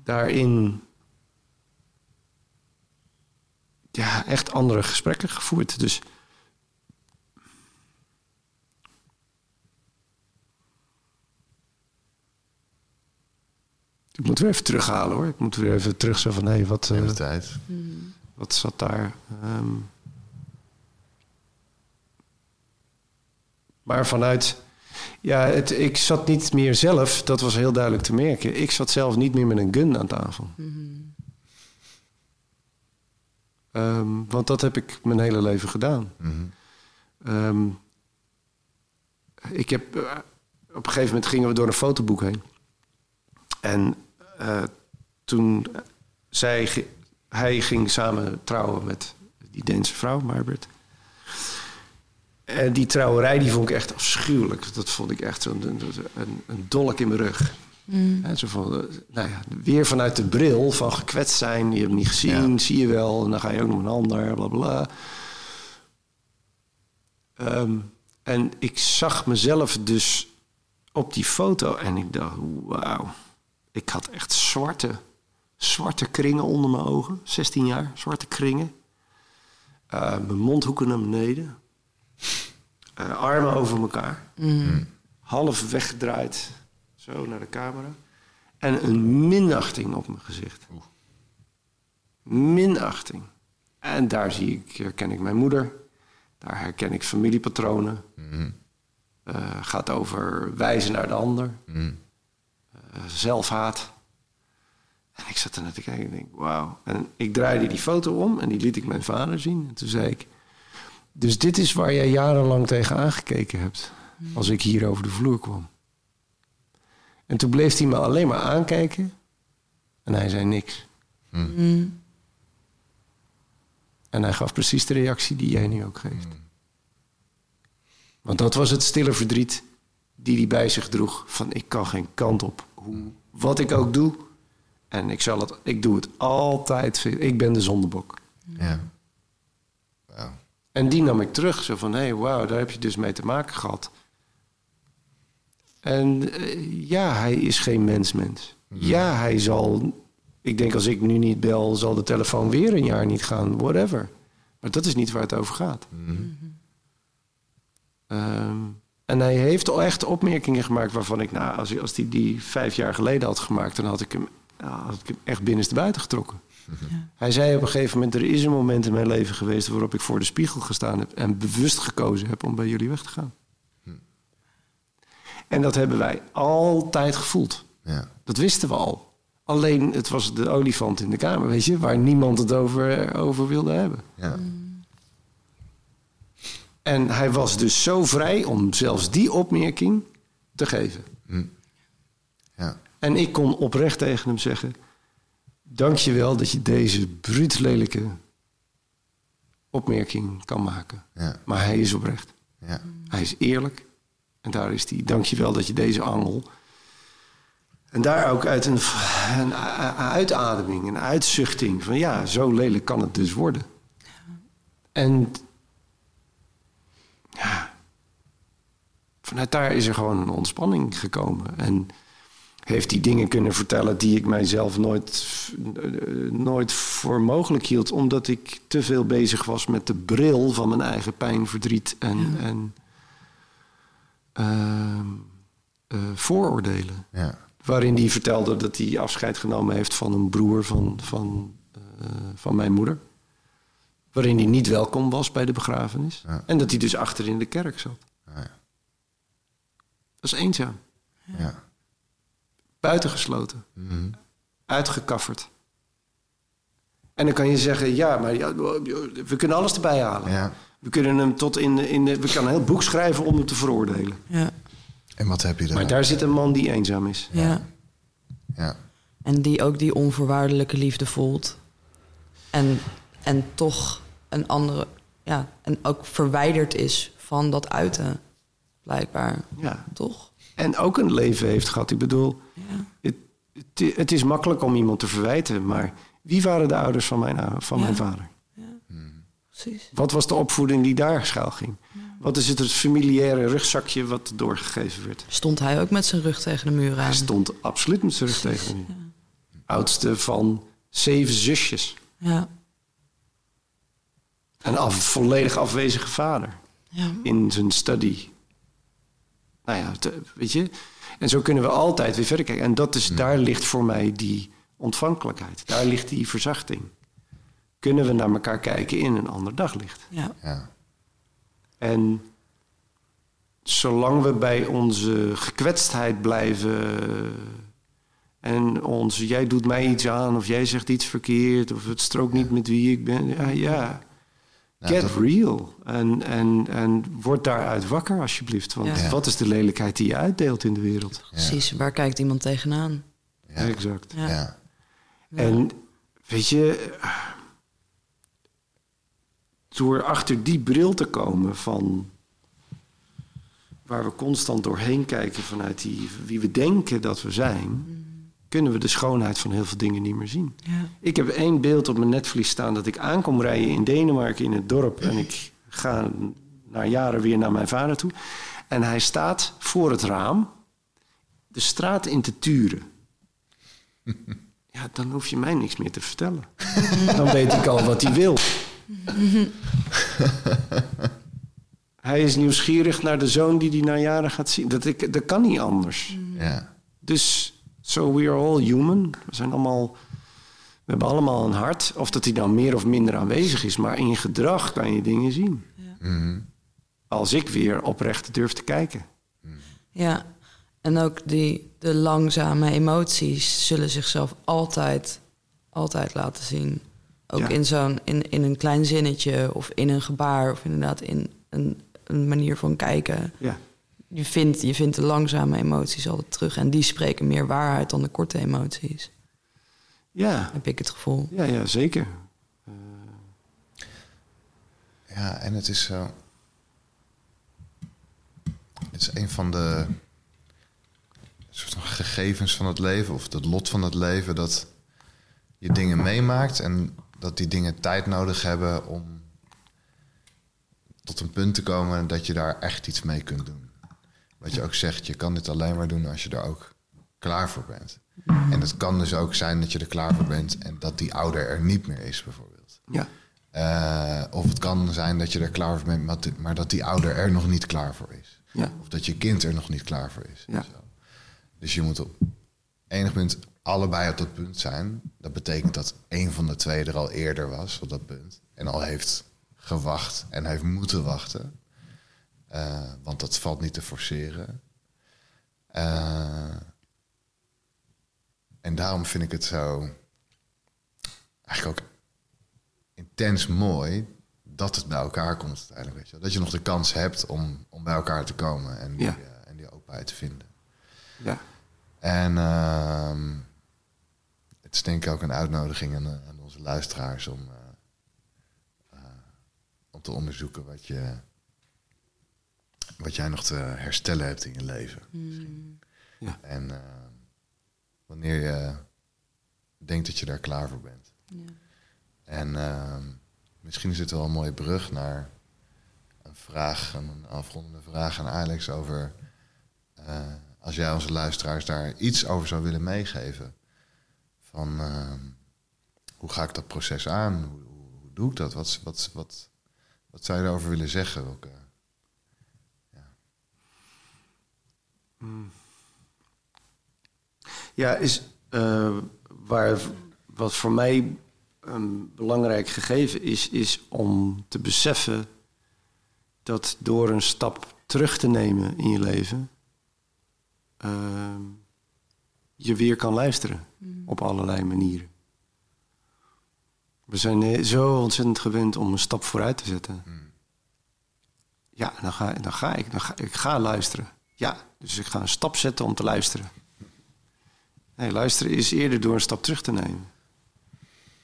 daarin ja, echt andere gesprekken gevoerd. Dus ik moet weer even terughalen hoor. Ik moet weer even terug zo van hé, hey, wat, eh, de tijd. wat zat daar? Ehm, maar vanuit. Ja, het, ik zat niet meer zelf, dat was heel duidelijk te merken. Ik zat zelf niet meer met een gun aan tafel. Ehm, want dat heb ik mijn hele leven gedaan. Mhm. Ehm, ik heb, eh, op een gegeven moment gingen we door een fotoboek heen. En eh, toen zij, hij ging samen trouwen met die Deense vrouw, Marbert. En die trouwerij die vond ik echt afschuwelijk. Dat vond ik echt zo'n een, een, een dolk in mijn rug. Hè, zo van, eh, nou ja, weer vanuit de bril van gekwetst zijn. Je hebt hem niet gezien, Ja. zie je wel. En dan ga je ook nog een ander, bla bla. Ehm, en ik zag mezelf dus op die foto en ik dacht, wauw. Ik had echt zwarte, zwarte kringen onder mijn ogen. 16 jaar, zwarte kringen. Eh, mijn mondhoeken naar beneden. Eh, armen over elkaar. Half weggedraaid. Zo naar de camera. En een minachting op mijn gezicht. Minachting. En daar zie ik, herken ik mijn moeder. Daar herken ik familiepatronen. Eh, gaat over wijzen naar de ander. Mhm. Zelfhaat. En ik zat er naar te kijken en denk, wauw. En ik draaide die foto om en die liet ik mijn vader zien. En toen zei ik, dus dit is waar jij jarenlang tegen aangekeken hebt. Als ik hier over de vloer kwam. En toen bleef hij me alleen maar aankijken. En hij zei niks. En hij gaf precies de reactie die jij nu ook geeft. Want dat was het stille verdriet die hij bij zich droeg. Van ik kan geen kant op. Hoe, wat ik ook doe. En ik, zal het, ik doe het altijd. Ik ben de zondebok. Ja. En die nam ik terug. Zo van, hé, hey, wauw, daar heb je dus mee te maken gehad. En eh, ja, hij is geen mens-mens. Ja, hij zal Ik denk als ik nu niet bel, zal de telefoon weer een jaar niet gaan, whatever. Maar dat is niet waar het over gaat. Ehm, en hij heeft al echt opmerkingen gemaakt waarvan ik, nou, als hij als die, die vijf jaar geleden had gemaakt, dan had ik hem, ja, had ik hem echt binnenste buiten getrokken. Hij zei op een gegeven moment: Er is een moment in mijn leven geweest waarop ik voor de spiegel gestaan heb en bewust gekozen heb om bij jullie weg te gaan. En dat hebben wij altijd gevoeld. Ja. Dat wisten we al. Alleen het was de olifant in de kamer, weet je, waar niemand het over, over wilde hebben. Ja. En hij was dus zo vrij om zelfs die opmerking te geven. Ja. En ik kon oprecht tegen hem zeggen: Dank je wel dat je deze bruut lelijke opmerking kan maken. Ja. Maar hij is oprecht. Ja. Hij is eerlijk. En daar is hij. Dank je wel dat je deze angel. En daar ook uit een, een uitademing, een uitzuchting van ja, zo lelijk kan het dus worden. En ja, vanuit daar is er gewoon een ontspanning gekomen. En heeft hij dingen kunnen vertellen die ik mijzelf nooit, eh, nooit voor mogelijk hield. Omdat ik te veel bezig was met de bril van mijn eigen pijn, verdriet en, en ehm, eh, vooroordelen. Ja. Waarin hij vertelde dat hij afscheid genomen heeft van een broer van, van, eh, van mijn moeder. Waarin hij niet welkom was bij de begrafenis. Ja. En dat hij dus achter in de kerk zat. Ja. Ja. Dat is eenzaam. Ja. Buitengesloten. Mhm. Uitgekafferd. En dan kan je zeggen, ja, maar ja, we kunnen alles erbij halen. Ja. We kunnen hem tot in de, in de, we kunnen een heel boek schrijven om hem te veroordelen. Ja, En wat heb je daar? Maar daar zit een man die eenzaam is. ja. Ja. En die ook die onvoorwaardelijke liefde voelt. En, en toch een andere... Ja, en ook verwijderd is van dat uiten. Blijkbaar. Ja. Toch? En ook een leven heeft gehad. Ik bedoel, Ja. het, het, het is makkelijk om iemand te verwijten, maar wie waren de ouders van mijn, ou- van Ja. mijn vader? Precies. Wat was de opvoeding die daar schuil ging? Wat is het, het familiaire rugzakje wat doorgegeven werd? Stond hij ook met zijn rug tegen de muur aan? Hij stond absoluut met zijn rug tegen me. Oudste van zeven zusjes. Ja. Een af, volledig afwezige vader Ja. in zijn study. Nou ja, te- weet je. En zo kunnen we altijd weer verder kijken. En dat is, daar ligt voor mij die ontvankelijkheid. Daar ligt die verzachting. Kunnen we naar elkaar kijken in een ander daglicht. Ja. Ja. En zolang we bij onze gekwetstheid blijven en ons, jij doet mij iets aan of jij zegt iets verkeerd of het strookt niet met wie ik ben, ja, ja. Nou, Get dat- real. En, en, en word daaruit wakker alsjeblieft. Want Ja. wat is de lelijkheid die je uitdeelt in de wereld? Precies. Waar kijkt iemand tegenaan? Ja. Exact. Ja. Ja. En weet je, door achter die bril te komen van waar we constant doorheen kijken vanuit die, wie we denken dat we zijn, kunnen we de schoonheid van heel veel dingen niet meer zien. Ja. Ik heb één beeld op mijn netvlies staan dat ik aankom rijden in Denemarken in het dorp en ik ga na jaren weer naar mijn vader toe en hij staat voor het raam de straat in te turen. Ja, dan hoef je mij niks meer te vertellen. Dan weet ik al wat hij wil. hij is nieuwsgierig naar de zoon die hij na jaren gaat zien. Dat, ik, dat kan niet anders. Ja. Dus, so we are all human. We zijn allemaal... We hebben allemaal een hart. Of dat hij dan meer of minder aanwezig is. Maar in gedrag kan je dingen zien. Mhm. Als ik weer oprecht durf te kijken. Ja, en ook die, de langzame emoties zullen zichzelf altijd, altijd laten zien. Ook Ja. in zo'n in, in een klein zinnetje of in een gebaar of inderdaad in een, een manier van kijken. Ja. Je vindt, je vindt de langzame emoties altijd terug en die spreken meer waarheid dan de korte emoties. Ja, Heb ik het gevoel. ja, ja zeker. Ja, en het is zo. Het is een van de soort van gegevens van het leven, of het lot van het leven, dat je dingen meemaakt en dat die dingen tijd nodig hebben om tot een punt te komen dat je daar echt iets mee kunt doen. Wat je ook zegt, je kan dit alleen maar doen als je er ook klaar voor bent. En het kan dus ook zijn dat je er klaar voor bent en dat die ouder er niet meer is, bijvoorbeeld. Ja. Eh, of het kan zijn dat je er klaar voor bent, maar, dat die ouder er nog niet klaar voor is. Ja. Of dat je kind er nog niet klaar voor is. Ja. Zo. Dus je moet op enig punt allebei op dat punt zijn. Dat betekent dat een van de twee er al eerder was op dat punt. En al heeft gewacht en heeft moeten wachten. Eh, want dat valt niet te forceren. Eh, en daarom vind ik het zo eigenlijk ook intens mooi dat het bij elkaar komt uiteindelijk. Weet je. Dat je nog de kans hebt om, om bij elkaar te komen en die, Ja. eh, en die openheid te vinden. Ja. En ehm, het is denk ik ook een uitnodiging aan, aan onze luisteraars om, om te onderzoeken wat, je, wat jij nog te herstellen hebt in je leven. misschien. Ja. En eh, wanneer je denkt dat je daar klaar voor bent. En ehm, misschien is het wel een mooie brug naar een vraag, een afrondende vraag aan Alex over eh, als jij onze luisteraars daar iets over zou willen meegeven. Van ehm, hoe ga ik dat proces aan? Hoe, hoe, hoe doe ik dat? Wat, wat, wat, wat zou je daarover willen zeggen? Welke, Ja, is eh, waar, wat voor mij een belangrijk gegeven is, is om te beseffen dat door een stap terug te nemen in je leven, eh, je weer kan luisteren op allerlei manieren. We zijn eh, zo ontzettend gewend om een stap vooruit te zetten. Ja, dan ga, dan ga ik. Dan ga, ik ga luisteren. Ja, dus ik ga een stap zetten om te luisteren. Nee, luisteren is eerder door een stap terug te nemen.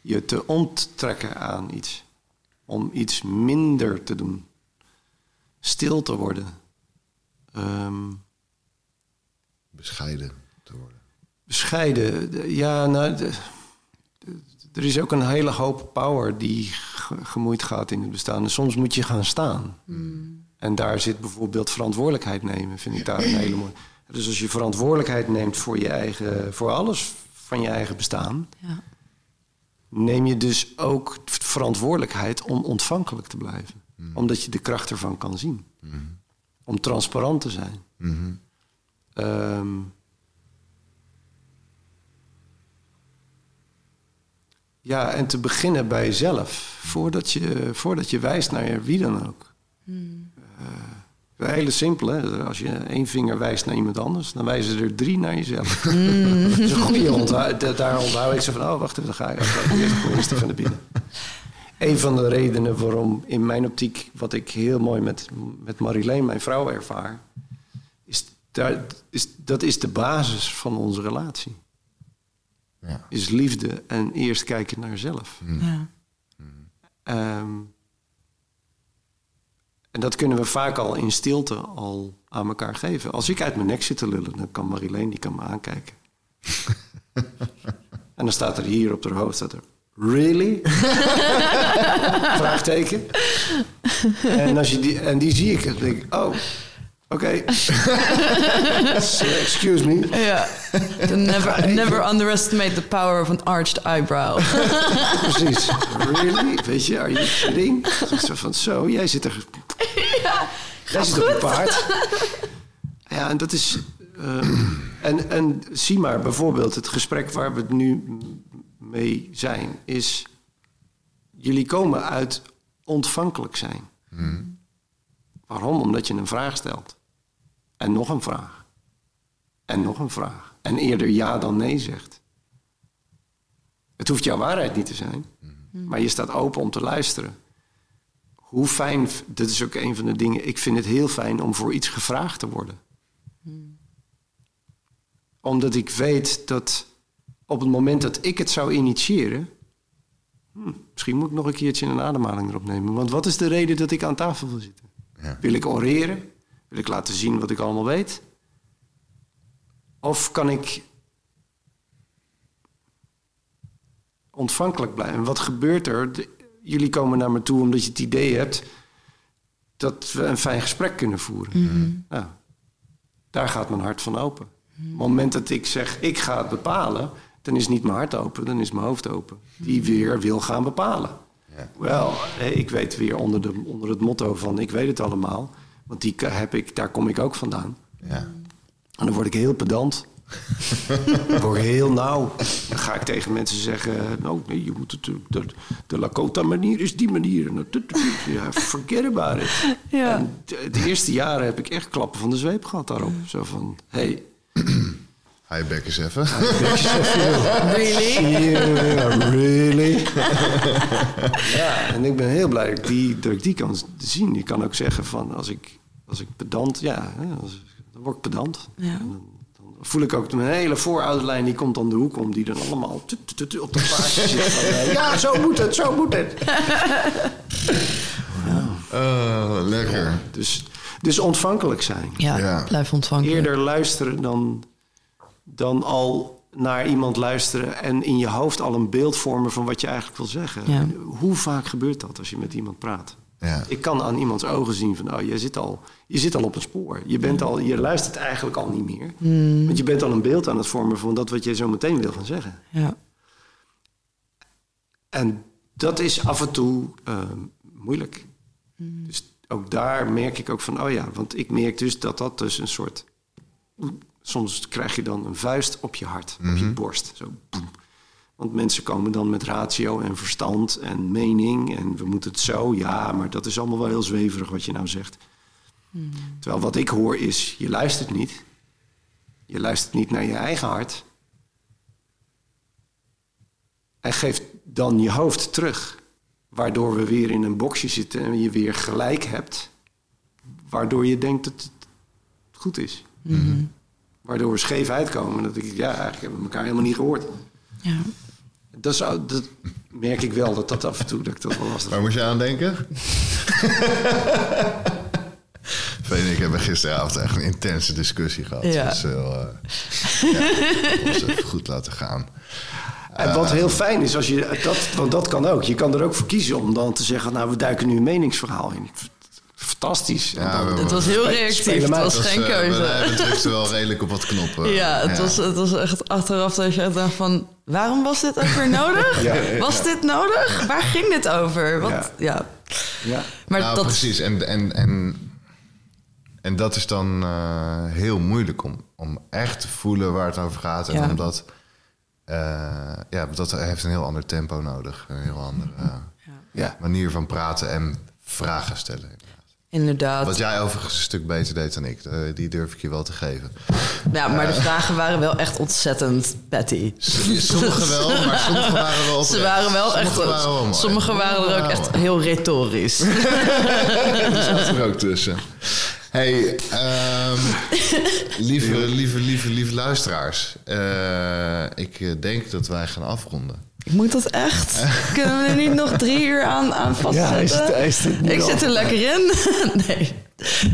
Je te onttrekken aan iets. Om iets minder te doen. Stil te worden. Ehm, bescheiden te worden. bescheiden. De- Ja, nou, de- de- er is ook een hele hoop power die ge- gemoeid gaat in het bestaan. En soms moet je gaan staan. En daar zit bijvoorbeeld verantwoordelijkheid nemen, vind ik daar een hele mooie. Dus als je verantwoordelijkheid neemt voor je eigen, voor alles van je eigen bestaan, Ja. neem je dus ook verantwoordelijkheid om ontvankelijk te blijven. Omdat je de kracht ervan kan zien. Om transparant te zijn. Mhm. Ehm, ja, en te beginnen bij jezelf. Voordat je, voordat je wijst naar wie dan ook. Eh, een hele simpele. hè. Als je één vinger wijst naar iemand anders, dan wijzen er drie naar jezelf. Dat is een goede onthoud. da- Daar onthoud ik zo van, oh, wacht even, dan ga ik. Eerst van de binnen. Een van de redenen waarom in mijn optiek, wat ik heel mooi met, met Marileen, mijn vrouw, ervaar, is, daar, is dat is de basis van onze relatie. Ja. Is liefde en eerst kijken naar zelf. Ja. Ehm, en dat kunnen we vaak al in stilte al aan elkaar geven. Als ik uit mijn nek zit te lullen, dan kan Marileen die kan me aankijken. en dan staat er hier op haar hoofd, staat er... Really? Vraagteken. En, als je die, en die zie ik, dan denk ik, oh, oké. So, excuse me. Ja. Never, never underestimate the power of an arched eyebrow. Precies. Really? Weet je, are you kidding? Zo van, zo, jij zit er... jij zit op paard. Ja, en dat is... ehm, en, en zie maar, bijvoorbeeld het gesprek waar we het nu mee zijn... is, jullie komen uit ontvankelijk zijn. Waarom? Omdat je een vraag stelt. En nog een vraag. En nog een vraag. En eerder ja dan nee zegt. Het hoeft jouw waarheid niet te zijn. Maar je staat open om te luisteren. Hoe fijn, dat is ook een van de dingen, ik vind het heel fijn om voor iets gevraagd te worden. Omdat ik weet dat op het moment dat ik het zou initiëren, hm, misschien moet ik nog een keertje een ademhaling erop nemen. Want wat is de reden dat ik aan tafel wil zitten? Ja. Wil ik oreren? Wil ik laten zien wat ik allemaal weet? Of kan ik ontvankelijk blijven? En wat gebeurt er? Jullie komen naar me toe omdat je het idee hebt dat we een fijn gesprek kunnen voeren. Nou, daar gaat mijn hart van open. het moment dat ik zeg, ik ga het bepalen... dan is niet mijn hart open, dan is mijn hoofd open. Die weer wil gaan bepalen. Ja. Wel, eh, ik weet weer onder, de, onder het motto van ik weet het allemaal. Want die heb ik, daar kom ik ook vandaan. Ja. En dan word ik heel pedant. Ik word heel nauw. Dan ga ik tegen mensen zeggen... nou, nee, je moet het... De, de Lakota-manier is die manier. Ja, forget about it. Ja. En de, de eerste jaren heb ik echt klappen van de zweep gehad daarop. Zo van, hey, Hi, eens even. Really? yeah, really? ja, en ik ben heel blij dat ik die, dat ik die kan zien. Je kan ook zeggen van, als ik, als ik pedant... Ja, als, dan word ik pedant. Ja. En voel ik ook mijn hele voorouderlijn... die komt dan de hoek om, die dan allemaal tut, tut, tut, op dat paardje zit. Van, ja, zo moet het, zo moet het. Oh, lekker. Dus, dus ontvankelijk zijn. Ja, Ja. blijf ontvangen. Eerder luisteren dan, dan al naar iemand luisteren... en in je hoofd al een beeld vormen van wat je eigenlijk wil zeggen. Ja. Hoe vaak gebeurt dat als je met iemand praat? Ja. Ik kan aan iemands ogen zien van, oh, je zit al, je zit al op een spoor. Je, bent al, je luistert eigenlijk al niet meer. Want je bent al een beeld aan het vormen van dat wat je zo meteen wil gaan zeggen. Ja. En dat is af en toe eh, moeilijk. Dus ook daar merk ik ook van, oh ja, want ik merk dus dat dat dus een soort... Soms krijg je dan een vuist op je hart, op je borst. Zo, boem. Want mensen komen dan met ratio en verstand en mening en we moeten het zo. Ja, maar dat is allemaal wel heel zweverig wat je nou zegt. Terwijl wat ik hoor is, je luistert niet. Je luistert niet naar je eigen hart. En geeft dan je hoofd terug. Waardoor we weer in een boxje zitten en je weer gelijk hebt. Waardoor je denkt dat het goed is. Waardoor we scheef uitkomen. Dat ik, ja, eigenlijk hebben we elkaar helemaal niet gehoord. Ja. Dat, zou, dat merk ik wel, dat dat af en toe dat ik dat wel lastig Waar moest je aan denken? Veen en ik hebben gisteravond echt een intense discussie gehad. Ja. Dus eh, ja, even goed laten gaan. En wat heel fijn is, als je dat, want dat kan ook. Je kan er ook voor kiezen om dan te zeggen, nou, we duiken nu een meningsverhaal in. Fantastisch. En Ja, dan- we- Het was heel reactief. Het was geen eh, keuze. We drukten wel redelijk op wat knoppen. Ja, het, Was, het was echt achteraf dat je echt dacht van... waarom was dit ook weer nodig? Ja, ja, was dit nodig? Waar ging dit over? Wat, ja. Ja. Ja. Maar nou, dat, precies. En, en, en, en dat is dan eh, heel moeilijk om, om echt te voelen waar het over gaat. En Ja. omdat... eh, ja, dat heeft een heel ander tempo nodig. Een heel andere Ja. manier van praten en vragen stellen. Inderdaad. Wat jij overigens een stuk beter deed dan ik. Eh, die durf ik je wel te geven. Ja, maar de vragen waren wel echt ontzettend petty. Sommige wel, maar sommige waren wel Ze waren wel echt... Sommige waren wel sommige waren er ook echt heel retorisch. Die zat er ook tussen. Hey, ehm, lieve, lieve, lieve, lieve luisteraars. Eh, ik eh, denk dat wij gaan afronden. Moet dat echt? Kunnen we er niet nog drie uur aan, aan vastzetten? Ja, is het- is het Ik zit er lekker in. nee,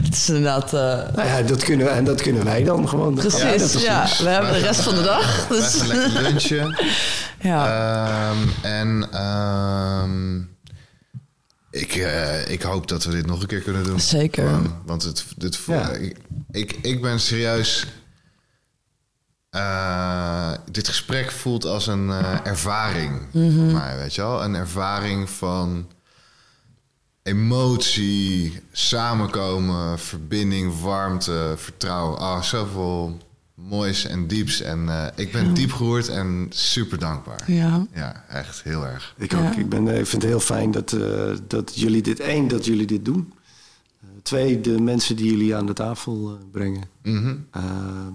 het is inderdaad... eh, Nou ja, dat kunnen, we- en dat kunnen wij dan gewoon. precies, ja. We hebben de rest van de dag. Wij Dus, gaan lekker lunchen. ja. Ehm, en ehm, ik, eh, ik hoop dat we dit nog een keer kunnen doen. Zeker. Want het, dit, Ja. ik, ik, ik ben serieus... eh, dit gesprek voelt als een eh, ervaring voor mij, weet je wel? Een ervaring van emotie, samenkomen, verbinding, warmte, vertrouwen. Ah, zoveel moois en dieps. En eh, ik ben diep geroerd en super dankbaar. ja. Ja, echt heel erg. Ik ook. Ja. Ik, ben, ik vind het heel fijn dat, eh, dat jullie dit... één, dat jullie dit doen. Eh, twee, de mensen die jullie aan de tafel brengen. Mhm. Ehm,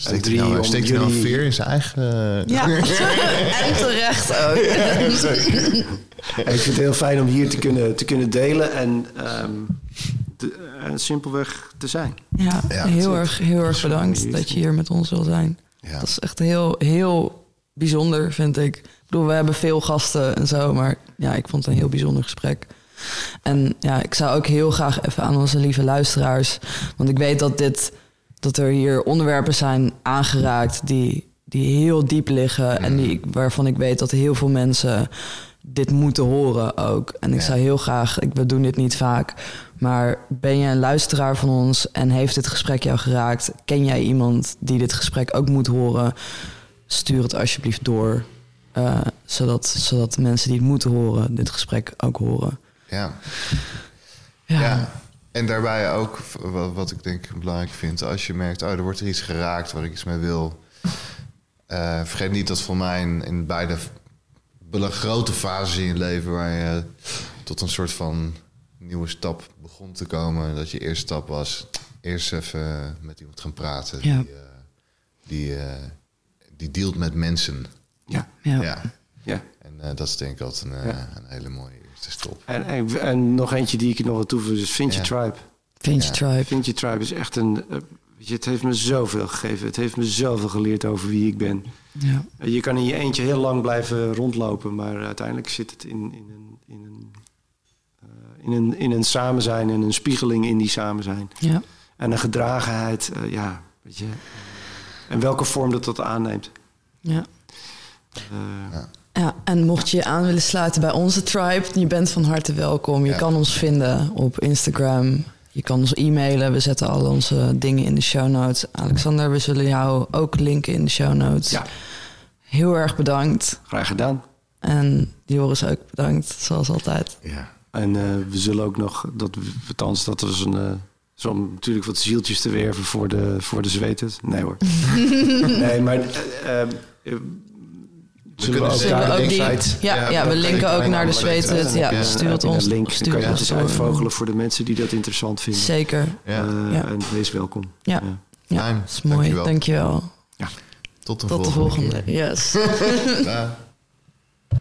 Steekt drie, nou, om steekt hij nou een veer in zijn eigen... Ja, en terecht ook. ik vind het heel fijn om hier te kunnen, te kunnen delen en ehm, te- eh, simpelweg te zijn. Ja, Ja, heel, erg, heel erg bedankt dat je hier met ons wil zijn. Ja. Dat is echt heel, heel bijzonder, vind ik. Ik bedoel, we hebben veel gasten en zo, maar ja, ik vond het een heel bijzonder gesprek. En ja, ik zou ook heel graag even aan onze lieve luisteraars, want ik weet dat dit, dat er hier onderwerpen zijn aangeraakt die, die heel diep liggen en die, waarvan ik weet dat heel veel mensen dit moeten horen ook. En ik Ja. zou heel graag, ik, we doen dit niet vaak, Maar ben je een luisteraar van ons en heeft dit gesprek jou geraakt? Ken jij iemand die dit gesprek ook moet horen? Stuur het alsjeblieft door. eh, zodat, zodat mensen die het moeten horen, dit gesprek ook horen. Ja. Ja. Ja. En daarbij ook, wat, wat ik denk belangrijk vind, als je merkt, oh, er wordt er iets geraakt waar ik iets mee wil. eh, vergeet niet dat voor mij in, in beide grote fases in je leven waar je tot een soort van nieuwe stap begon te komen. Dat je eerste stap was, eerst even met iemand gaan praten. Ja. Die, eh, die, eh, die dealt met mensen. Ja. Ja. Ja. ja. En eh, dat is denk ik altijd een, eh, Ja. een hele mooie En, en, en nog eentje die ik nog wil toevoegen is Vind Je Ja. Tribe. Vind je Ja. tribe? Vind Je Tribe is echt een... eh, weet je, het heeft me zoveel gegeven. Het heeft me zoveel geleerd over wie ik ben. Ja. Eh, Je kan in je eentje heel lang blijven rondlopen, maar uiteindelijk zit het in, in, een, in, een, eh, in, een, in een samen zijn en een spiegeling in die samen zijn. Ja. En een gedragenheid, ja, weet je. En welke vorm dat dat aanneemt. Ja. Eh, Ja, en mocht je je aan willen sluiten bij onze tribe, je bent van harte welkom. Je Ja. kan ons vinden op Instagram. Je kan ons e-mailen. We zetten al onze dingen in de show notes. Alexander, we zullen jou ook linken in de show notes. Ja. Heel erg bedankt. graag gedaan. En Joris ook bedankt, zoals altijd. Ja. En eh, we zullen ook nog, dat, althans, dat was een. eh, zo om natuurlijk wat zieltjes te werven voor de, voor de zweters. Nee hoor. nee, maar. eh, eh, we kunnen we de ook die, ja, Ja, ja, we linken ook naar de zweten. Ja, Ja, stuur het ons. een link. Stuur Dan kan je het uitvogelen voor de mensen die dat interessant vinden. Zeker. Ja. Eh, Ja. En wees welkom. Ja, ja. Dat is mooi. Dankjewel. Dankjewel. Tot de Tot de volgende volgende. Yes.